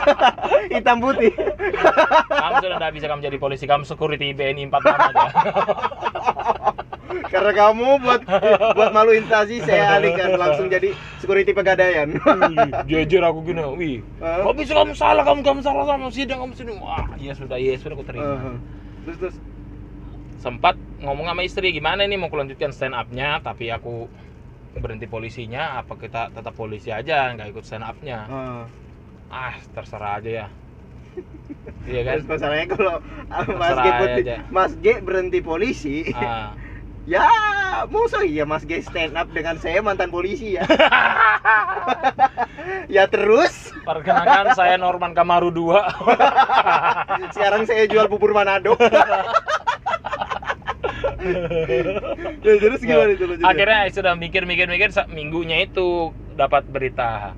(laughs) Hitam putih. kamu sudah nggak bisa kamu jadi polisi, kamu security BNI 46 aja. Karena kamu buat buat malu instansi saya alihkan langsung jadi security pegadaian. Jujur aku gini, wih, Hah? kok bisa kamu salah, kamu kamu salah sama sidang kamu sini. Wah, iya sudah, iya sudah aku terima. Terus terus Sempat ngomong sama istri gimana nih mau kulanjutkan stand up-nya, tapi aku berhenti polisinya, apa kita tetap polisi aja, nggak ikut stand up-nya. Heeh. Ah, terserah aja ya. Iya (laughs) kan? Terus masalahnya kalau Mas Terserah G putih- aja. Mas G berhenti polisi, Ah. Ya musuh iya Mas G stand up dengan saya mantan polisi ya. (laughs) ya terus Perkenalkan saya Norman Kamaru 2 (laughs) sekarang saya jual bubur Manado. (laughs) ya, terus gimana itu lanjutnya? Akhirnya sudah mikir-mikir-mikir minggunya itu dapat berita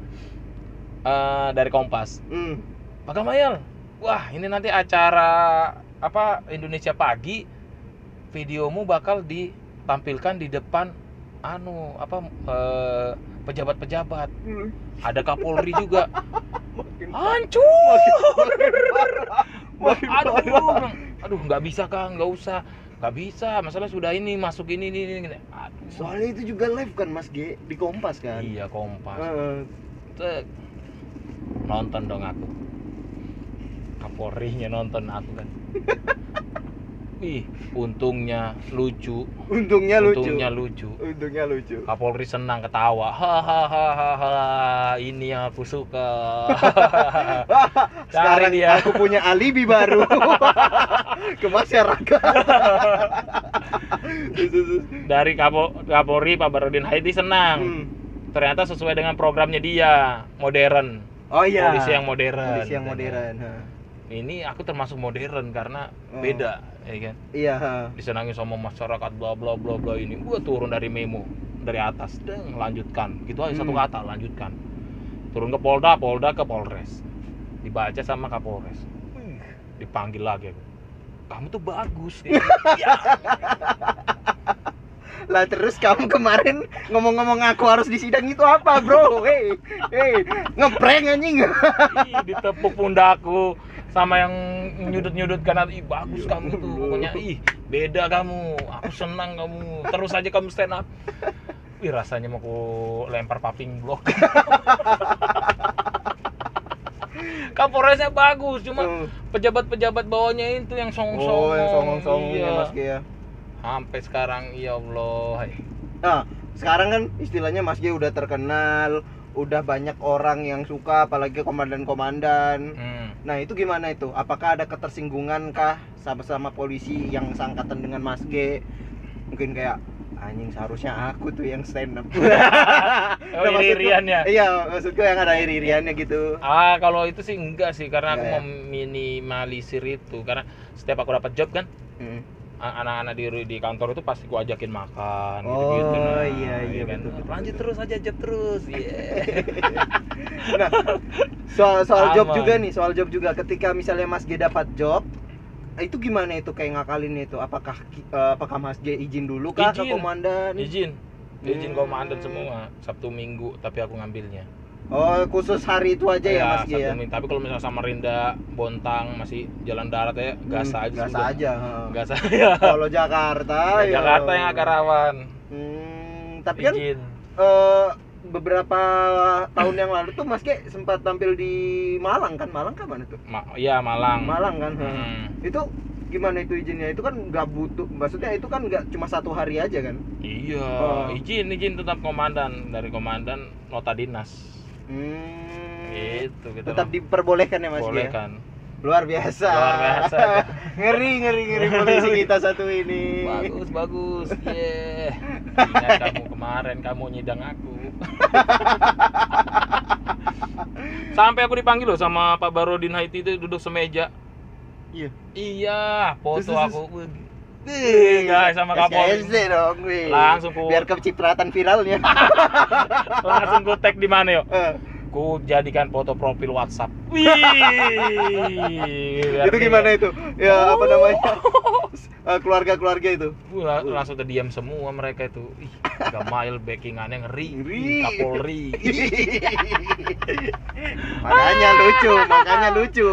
eh, dari Kompas. Hmm. Pak Kamayal, wah ini nanti acara apa Indonesia Pagi videomu bakal ditampilkan di depan anu apa eh, pejabat-pejabat. Hmm. Ada Kapolri juga. Makin Hancur. makin parah. Makin aduh, parah. aduh nggak bisa kang, nggak usah, nggak bisa. Masalah sudah ini masuk ini ini ini. Aduh, Soalnya itu juga live kan Mas G di Kompas kan. iya kompas. Tek. Nonton dong aku. Kapolrinya nonton aku kan. (laughs) Wih, untungnya lucu. Untungnya lucu. Untungnya lucu. Untungnya lucu. Kapolri senang ketawa. Hahaha, ini yang aku suka. (laughs) Sekarang Cari dia. aku punya alibi baru (laughs) ke masyarakat. (laughs) Dari Kapo, Kapolri Pak Barodin Haiti senang. Hmm. Ternyata sesuai dengan programnya dia, modern. Oh iya. Polisi yang modern. Polisi yang modern. Ini aku termasuk modern karena Oh. beda, ya kan? Iya. Disenangi sama masyarakat bla bla bla bla ini. Gua turun dari memo dari atas, deng, lanjutkan. Gitu aja satu Hmm. kata, lanjutkan. Turun ke Polda, Polda ke Polres. Dibaca sama Kapolres. Dipanggil lagi aku. Kamu tuh bagus. (laughs) Ya. Lah terus kamu kemarin ngomong-ngomong aku harus di sidang itu apa, Bro? Hei, hei, ngeprank anjing. Ditepuk pundakku sama yang nyudut-nyudut kanan ih bagus kamu tuh pokoknya ih beda kamu aku senang kamu terus aja kamu stand up Wih rasanya mau ku lempar paping blok (laughs) Kapolresnya bagus cuma Hmm. pejabat-pejabat bawahnya itu yang songong-songong Oh, yang songong-songongnya Iya. Mas G ya. sampai sekarang ya Allah Nah, sekarang kan istilahnya Mas G udah terkenal, udah banyak orang yang suka apalagi komandan-komandan. hmm. Nah, itu gimana itu? Apakah ada ketersinggungan kah sama-sama polisi yang sangkatan dengan Mas G? Mungkin kayak anjing seharusnya aku tuh yang stand up. (laughs) Oh, Nah, iri-iriannya. Iya, maksudku yang ada iri-iriannya gitu. Ah, kalau itu sih enggak sih karena aku Enggak ya? meminimalisir itu karena setiap aku dapat job kan Hmm. Anak-anak di di kantor itu pasti gua ajakin makan Oh, gitu-gitu nah, iya, iya, kan. betul, betul, lanjut betul. terus aja job terus iya (laughs) Nah, soal soal job Aman. juga nih, soal job juga. Ketika misalnya Mas G dapat job, itu gimana itu kayak ngakalin itu? Apakah eh, apakah Mas G izin dulu kah ke Izin. komandan? izin izin Hmm. komandan semua sabtu minggu tapi aku ngambilnya Oh, khusus hari itu aja ya, Iya, Mas G ya. Minggu. tapi kalau misalnya Samarinda Bontang masih jalan darat ya gas Hmm, aja gas sudah. aja. gas aja (laughs) Kalau Jakarta, Ya, ya. Jakarta yang agak rawan Hmm, tapi kan izin eh, beberapa tahun yang lalu tuh Mas G sempat tampil di Malang kan? Malang kan mana tuh? Ma- iya Malang Malang kan. heeh. Hmm. Itu gimana itu izinnya? Itu kan nggak butuh, maksudnya itu kan nggak cuma satu hari aja kan? Iya, Oh. izin izin tetap komandan dari komandan nota dinas. Hmm. Gitu kita Tetap diperbolehkan ya mas? ya? kan. Luar biasa. Luar biasa. (laughs) ngeri ngeri ngeri polisi kita satu ini. Bagus bagus. Yeah. (laughs) Ingat kamu kemarin kamu nyidang aku. (laughs) Sampai aku dipanggil loh sama Pak Barodin Haiti itu duduk semeja. Iya. Iya, foto Terus, terus, Wih, guys sama Kapolri. Dong, wih. Langsung ku- Biar kecipratan viralnya. Langsung ku tag di mana yuk? Eh, Ku jadikan foto profil WhatsApp. (laughs) Wih. itu gimana itu? Ya apa namanya? (laughs) Eh, Keluarga-keluarga itu. Wah, langsung terdiam semua mereka itu. Ih, Gamail backingannya ngeri. Ngeri. Kapolri. (laughs) makanya lucu, makanya lucu.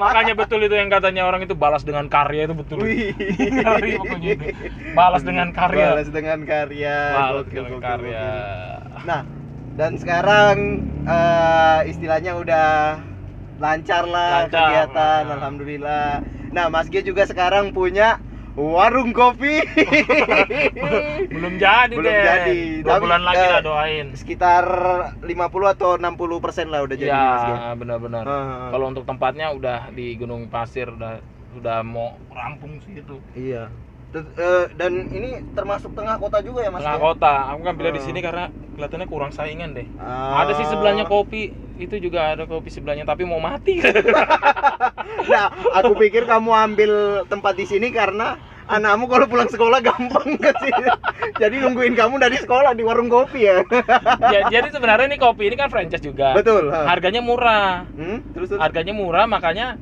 Makanya betul itu yang katanya orang itu balas dengan karya itu betul. Wih. Ngeri pokoknya itu. Balas dengan karya. Balas dengan karya. Balas dengan karya. Nah, dan sekarang eh, istilahnya udah lancar lah Lancar. kegiatan, Nah. alhamdulillah. Nah, Mas G juga sekarang punya warung kopi. (laughs) Belum jadi Belum deh. jadi. Dua Tapi, bulan lagi eh, lah doain. Sekitar 50 atau 60 persen lah udah jadi Mas G. Ya, benar-benar. Heeh. Kalau untuk tempatnya udah di Gunung Pasir udah udah mau rampung sih itu. Iya. Eh, dan ini termasuk tengah kota juga ya Mas? Tengah G? kota. Aku kan pilih di Oh. sini karena kelihatannya kurang saingan deh. Ah. Ada sih sebelahnya kopi, itu juga ada kopi sebelahnya tapi mau mati. (laughs) (laughs) Nah, aku pikir kamu ambil tempat di sini karena anakmu kalau pulang sekolah gampang ke sini. Jadi nungguin kamu dari sekolah di warung kopi ya. (laughs) ya, jadi sebenarnya ini kopi ini kan franchise juga. Betul. ha. Harganya murah. Hmm? Terus terus. Harganya murah makanya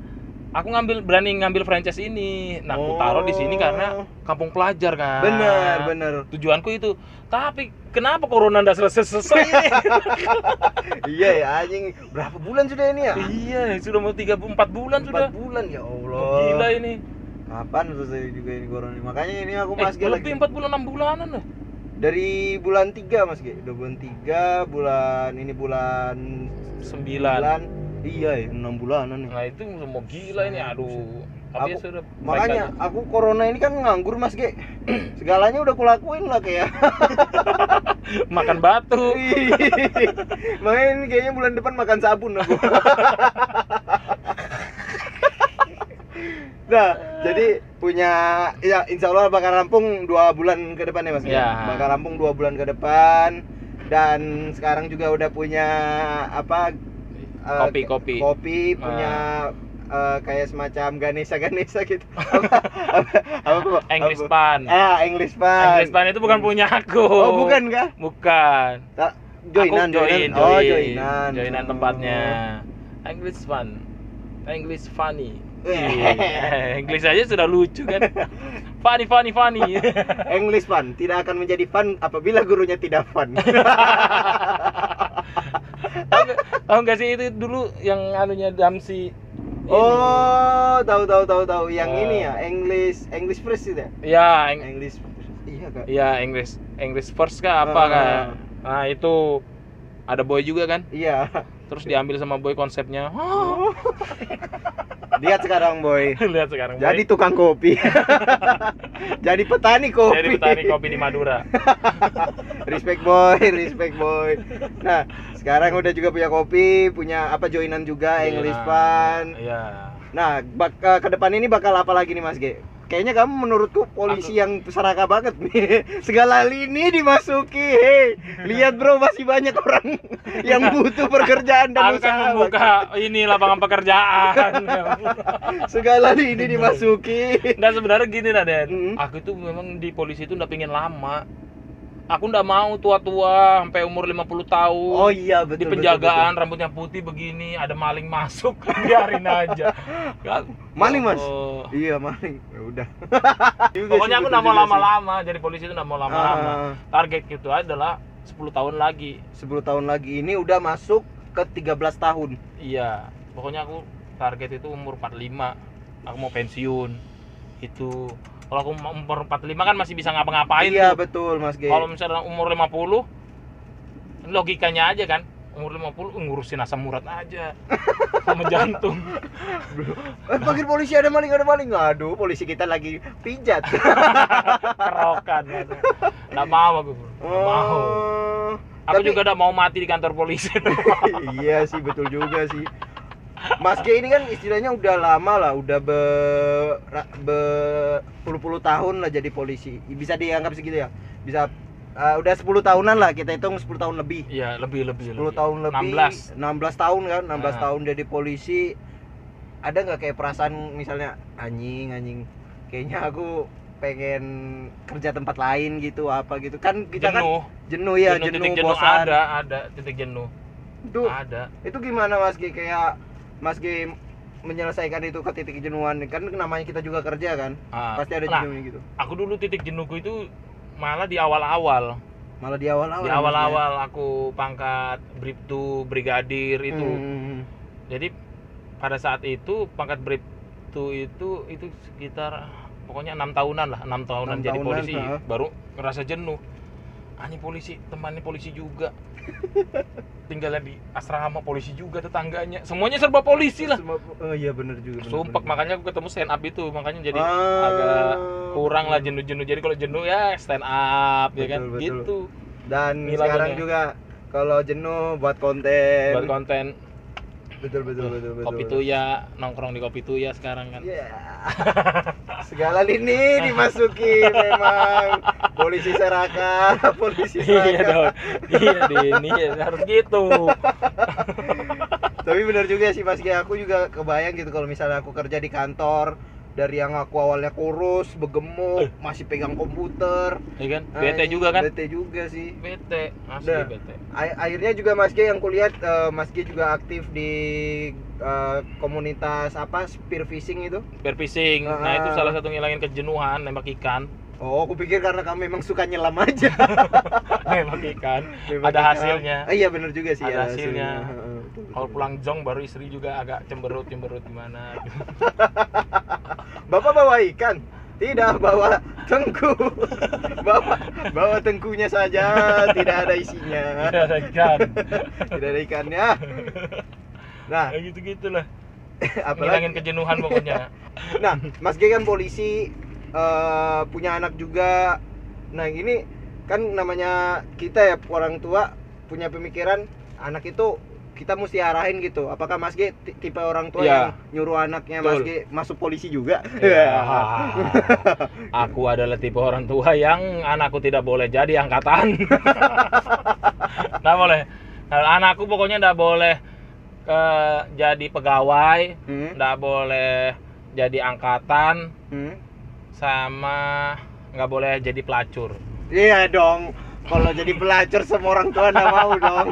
aku ngambil berani ngambil franchise ini. Nah, aku taruh di sini karena kampung pelajar kan. Bener, bener. Tujuanku itu. Tapi kenapa corona ndak selesai-selesai? (laughs) iya ya anjing. Berapa bulan sudah ini ya? iya, sudah mau 3 4 bulan sudah. Empat bulan ya Allah. Gila ini. Kapan selesai juga ini corona ini? Makanya ini aku Eh, Mas lagi. lebih 4 bulan 6 bulanan lah. Dari bulan 3 Mas G. Udah bulan 3, bulan ini bulan 9. Iya ya, 6 bulanan nih. Nah, itu mau gila ini. Aduh. Aku- sudah Makanya aja. aku corona ini kan nganggur Mas G. (clears throat) Segalanya udah kulakuin lah kayak. (laughs) makan batu. (laughs) Makanya ini kayaknya bulan depan makan sabun aku. (laughs) nah, jadi punya ya insya Allah bakal rampung dua bulan ke depan ya Mas. Ya. Bakal rampung dua bulan ke depan dan sekarang juga udah punya apa eh, Kopi, kopi. kopi punya eh, kayak semacam Ganesha Ganesha gitu (laughs) apa, apa, apa, English apa? pan. ah English pan English pan itu bukan punya aku. oh bukan kah Bukan. Tak, joinan aku join, joinan oh join. joinan Joinan Oh. tempatnya. English fun. English funny. Eh. English aja sudah lucu kan. Funny, funny, funny. (laughs) English fun tidak akan menjadi fun apabila gurunya tidak fun (laughs) tahu nggak- sih itu dulu yang anunya Damsi ini. oh tahu tahu tahu tahu. Yang Oh. ini ya English English first itu ya? Ya Eng- English iya kak. Ya English English first kah apa Ah. kah nah itu ada boy juga kan? Iya terus diambil sama boy konsepnya. Oh, (laughs) lihat sekarang boy. (laughs) Lihat sekarang boy. jadi tukang kopi. (laughs) Jadi petani kopi. Jadi petani kopi di Madura. Respect boy. Respect boy. Nah sekarang udah juga punya kopi punya apa joinan juga English fun. Iya. Nah bak ke depan ini bakal apa lagi nih mas G kayaknya kamu menurutku polisi yang seraka banget nih. (laughs) Segala lini dimasuki hei. Lihat bro masih banyak orang (laughs) yang butuh pekerjaan dan aku kan usaha membuka ini lapangan pekerjaan. (laughs) Segala lini dimasuki. Dan sebenarnya gini Raden. Mm. aku itu memang di polisi itu udah pengen lama aku nggak mau tua-tua sampai umur 50 tahun. Oh iya betul di betul, penjagaan rambutnya putih begini ada maling masuk (laughs) biarin aja. Ya, Maling, Mas? oh. Iya maling. Ya udah. (laughs) Pokoknya aku betul nggak mau lama-lama jadi polisi itu nggak mau lama-lama. Ah, target itu adalah 10 tahun lagi. 10 tahun lagi ini udah masuk ke 13 tahun. iya pokoknya aku target itu umur 45 aku mau pensiun. Itu kalau aku umur 45 kan masih bisa ngapa-ngapain iya tuh. betul Mas G. kalau misalnya umur 50 logikanya aja kan umur 50 ngurusin asam urat aja (laughs) sama jantung Eh, panggil polisi ada maling, ada maling. Aduh, polisi kita lagi pijat. (laughs) kerokan gitu. nggak mau aku bro nggak mau Oh, aku tapi- juga udah mau mati di kantor polisi (laughs) iya sih, betul juga sih. Mas G ini kan istilahnya udah lama lah, udah berpuluh-puluh tahun lah jadi polisi. Bisa dianggap segitu ya? Bisa eh, udah 10 tahunan lah, kita hitung 10 tahun lebih. iya lebih lebih 10 tahun lebih 16 16 tahun kan 16 Nah. tahun jadi polisi. Ada nggak kayak perasaan misalnya anjing anjing kayaknya aku pengen kerja tempat lain gitu apa gitu. Kan kita kan jenuh. jenuh ya jenuh, jenuh, titik jenuh bosan. ada ada titik jenuh. Itu ada. itu gimana Mas G? Kayak Mas G menyelesaikan itu ke titik jenuhan. Kan namanya kita juga kerja kan? Ah, pasti ada nah, jenuhnya gitu. Aku dulu titik jenuhku itu malah di awal-awal. Malah di awal-awal di awal-awal aku pangkat bribtu brigadir itu. Hmm. jadi pada saat itu pangkat bribtu itu itu sekitar pokoknya enam tahunan lah enam tahunan Enam jadi tahunan, polisi. baru ngerasa jenuh ah ini polisi temannya polisi juga. (laughs) Tinggalnya di asrama polisi juga tetangganya. Semuanya serba polisi lah. Semua- oh iya bener juga bener, sumpah bener. makanya aku ketemu stand up itu. Makanya jadi Ah, agak kurang lah jenuh-jenuh. Jadi kalau jenuh ya stand up ya kan? Betul, betul. gitu. Dan Ini sekarang juga kalau jenuh buat konten. Buat konten betul betul betul betul kopi tuya nongkrong di kopi tuya sekarang kan. Iya. (laughs) segala lini dimasuki memang. Polisi seraka (laughs) polisi iya seraka dong iya Din iya harus gitu. Tapi benar juga sih Gi, aku juga kebayang gitu kalau misalnya aku kerja di kantor dari yang aku awalnya kurus, begemuk, masih pegang komputer. ya kan bete Ay, juga kan Bete juga sih. bete asli Dah. bete akhirnya juga Mas G yang kulihat eh, Mas G juga aktif di eh, komunitas apa spear fishing itu. bear fishing nah Ah. itu salah satu ngilangin kejenuhan nembak ikan Oh, aku pikir karena kamu memang suka nyelam aja. (laughs) nembak ikan Nembak ada ikan. hasilnya Ah, iya benar juga sih Ada ada hasilnya. Betul, kalau pulang jong baru istri juga agak cemberut cemberut gimana (laughs) Bapak bawa ikan? Tidak, bawa tengku. (laughs) bawa bawa tengkunya saja, tidak ada isinya. Tidak ada ikan (laughs) Tidak ada ikannya. Nah, ya gitu gitulah apalagi ngilangin kejenuhan pokoknya Nah, Mas G kan polisi eh, punya anak juga. Nah, ini kan namanya kita ya orang tua punya pemikiran anak itu kita mesti arahin gitu. Apakah Mas G ti- tipe orang tua Iya. yang nyuruh anaknya Mas Betul. G masuk polisi juga? Ya, (laughs) aku adalah tipe orang tua yang anakku tidak boleh jadi angkatan. (laughs) Nggak boleh. Nah, anakku pokoknya nggak boleh eh, jadi pegawai, Hmm? nggak boleh jadi angkatan, Hmm? sama nggak boleh jadi pelacur. Iya dong. Kalau jadi pelacur semua orang tua nggak mau dong.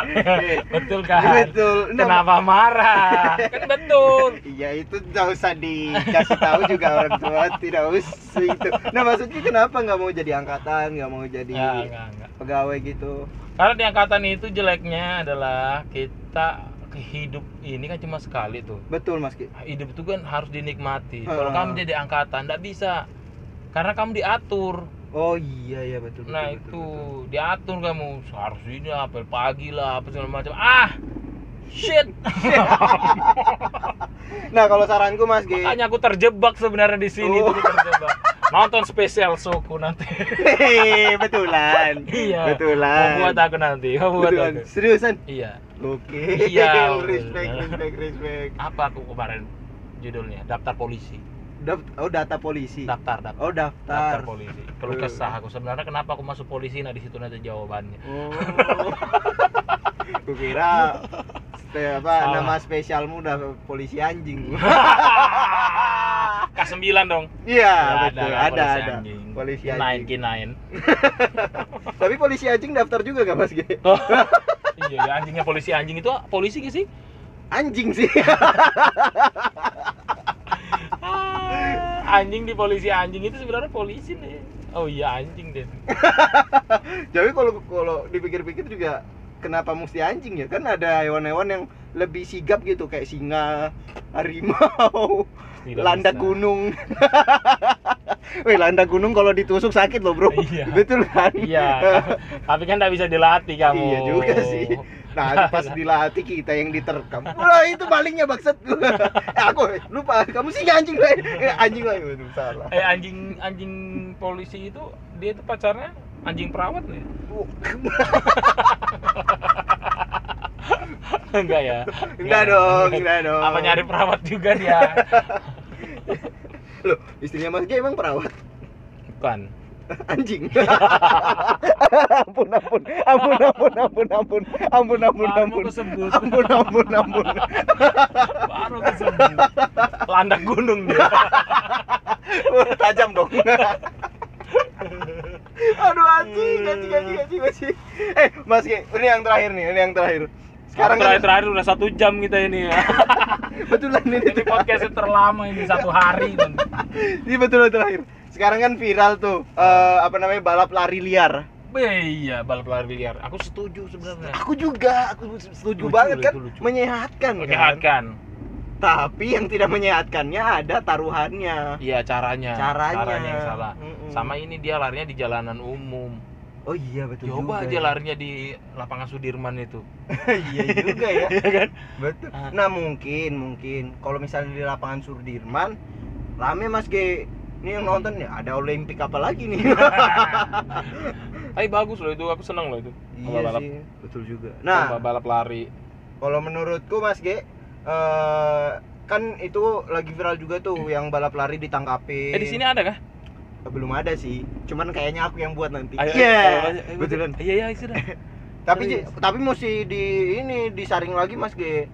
(laughs) Betul kan? Betul. Nah, Kenapa marah? Kan betul. Iya itu nggak usah dikasih tahu juga orang tua tidak usah itu. Nah maksudnya kenapa nggak mau jadi angkatan, nggak mau jadi Ya, enggak, enggak. pegawai gitu? Karena di angkatan itu jeleknya adalah kita hidup ini kan cuma sekali tuh. Betul mas Ki. hidup itu kan harus dinikmati. Kalau Ah. kamu jadi angkatan, nggak bisa, karena kamu diatur. Oh iya iya betul. betul, nah betul, itu betul. diatur kamu harus ini apel pagi lah, apa segala macam. Ah, shit. (laughs) Nah kalau saranku mas Ki. Makanya aku terjebak sebenarnya di sini Oh. terjebak. Nonton spesial suku nanti. Hehehe, betulan. iya. Betulan. Buat aku nanti. Mau buat Betulan. aku. Seriusan? Iya. Oke. Iya, (laughs) respect, respect, respect. Apa aku kemarin judulnya? Daftar polisi. Daft- oh data polisi. Daftar, daftar. Oh Daftar daftar. polisi. Kalau Eh. kesah aku sebenarnya kenapa aku masuk polisi? Nah di situ nanti jawabannya. Oh. (laughs) Kukira apa Salah. nama spesialmu udah polisi anjing. (laughs) K9 dong. Iya, Ya, betul. Ada, polisi ada. anjing. Polisi K9, anjing. K9. (laughs) Tapi polisi anjing daftar juga gak Mas G? Oh, iya, ya, anjingnya polisi anjing itu polisi gak sih? Anjing sih. Ah, anjing di polisi anjing itu sebenarnya polisi nih. Oh iya anjing deh. (laughs) Jadi kalau kalau dipikir-pikir juga kenapa mesti anjing ya? Kan ada hewan-hewan yang lebih sigap gitu kayak singa, harimau, Tidak landak bisa. gunung. (laughs) Wih, landak gunung kalau ditusuk sakit loh, Bro. Iya. Betul kan? Iya, (laughs) tapi kan nggak bisa dilatih kamu. Iya juga sih. Nah, pas (laughs) dilatih kita yang diterkam. Wah, itu malingnya bangsat. (laughs) eh, aku lupa, kamu sih anjing lah. Eh, anjing lah itu salah. Eh anjing anjing polisi itu dia itu pacarnya anjing perawat loh (laughs) ya? Enggak ya? Enggak dong, enggak dong. Apa nyari perawat juga dia? Loh, istrinya Mas G emang perawat? Bukan. Anjing. ampun, ampun, ampun, ampun, ampun, ampun, ampun, ampun, Baru ampun, kesebut. ampun, ampun, ampun. Baru kesebut. Landak gunung dia. (laughs) Tajam dong. Aduh anjing, anjing, anjing, anjing, anjing. Eh, Mas G, ini yang terakhir nih, ini yang terakhir. Sekarang terakhir kan, terakhir udah satu jam kita ini ya. (laughs) betulan ini, Ini podcastnya terlama ini satu hari. ini betulan terakhir. Sekarang kan viral tuh, eh, apa namanya balap lari liar. Iya balap lari liar. Aku setuju sebenarnya. Aku juga, aku setuju Lucu banget loh, kan, lucu. menyehatkan kan. Menyehatkan. Tapi yang tidak menyehatkannya ada taruhannya. Iya caranya. Caranya. yang salah. Mm-mm. Sama ini dia larinya di jalanan umum. Oh iya betul Coba juga. aja ya. larinya di lapangan Sudirman itu. (laughs) iya juga ya. Iya kan? Betul. Ah. Nah mungkin mungkin kalau misalnya di lapangan Sudirman rame Mas G. Ini yang nonton ya ada Olimpik apa lagi nih? (laughs) Tapi bagus loh itu, aku seneng loh itu. iya balap, sih, betul juga. Nah, balap lari. kalau menurutku Mas G eh kan itu lagi viral juga tuh yang balap lari ditangkapin. Eh di sini ada kah? belum ada sih. Cuman kayaknya aku yang buat nanti. Iya. ayo, Betulan. Iya iya sudah. (laughs) Tapi tapi mesti di ini disaring lagi Mas G.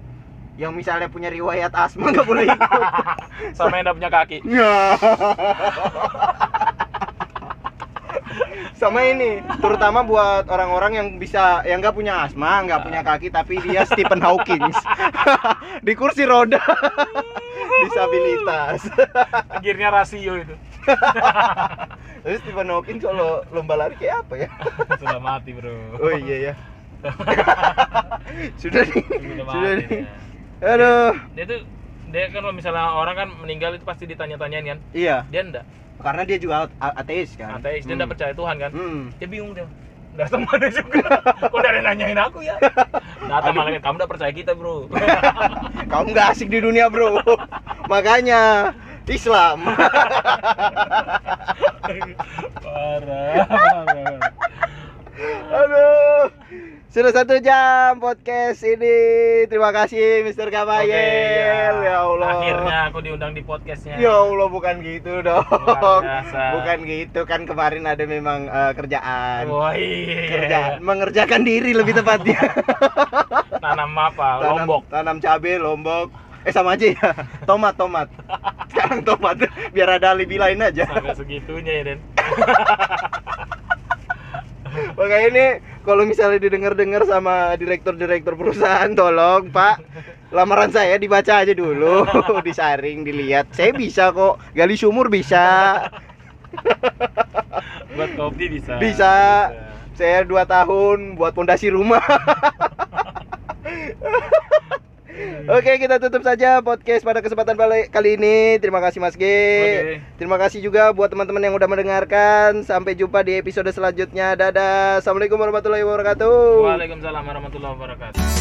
Yang misalnya punya riwayat asma nggak boleh ikut. (laughs) Sama yang punya kaki. Ya. Sama ini, terutama buat orang-orang yang bisa yang nggak punya asma, nggak punya kaki tapi dia Stephen Hawking (laughs) di kursi roda (laughs) disabilitas. Gearnya rasio itu. Terus Stephen Hawking kalau lomba lari kayak apa ya? Sudah mati, Bro. Oh iya ya. Sudah nih. Sudah nih. Aduh. Dia tuh dia kan kalau misalnya orang kan meninggal itu pasti ditanya-tanyain kan. Iya, Dia enggak. karena dia juga ateis kan. Ateis, dia enggak Hmm. percaya Tuhan kan. Hmm. Dia bingung dia. Datang mana juga. Kok dari nanyain aku ya? Aduh. malah kamu udah percaya kita, Bro. (laughs) Kamu nggak asik di dunia bro Makanya Islam (laughs) parah, parah. Aduh Sudah satu jam podcast ini Terima kasih Mr. Oke, Kamayel iya. Ya Allah Akhirnya aku diundang di podcastnya. Ya Allah bukan gitu dong. Bukan gitu kan kemarin ada memang eh, kerjaan Wah, iya. Kerjaan Mengerjakan diri lebih tepatnya (laughs) Tanam apa? tanam, Lombok. Tanam cabai Lombok Eh sama aja ya Tomat tomat (laughs) Sekarang tomat Biar ada alibi lain aja Sampai segitunya ya, Den. (laughs) Makanya ini kalau misalnya didengar-dengar sama direktur-direktur perusahaan, tolong Pak, lamaran saya dibaca aja dulu, (laughs) disaring, dilihat. Saya bisa kok, gali sumur bisa. Buat kopi bisa. Bisa. Saya dua tahun buat pondasi rumah. (laughs) Oke, kita tutup saja podcast pada kesempatan kali ini. Terima kasih Mas G. Oke. Terima kasih juga buat teman-teman yang udah mendengarkan. Sampai jumpa di episode selanjutnya. Dadah. Assalamualaikum warahmatullahi wabarakatuh. Waalaikumsalam warahmatullahi wabarakatuh.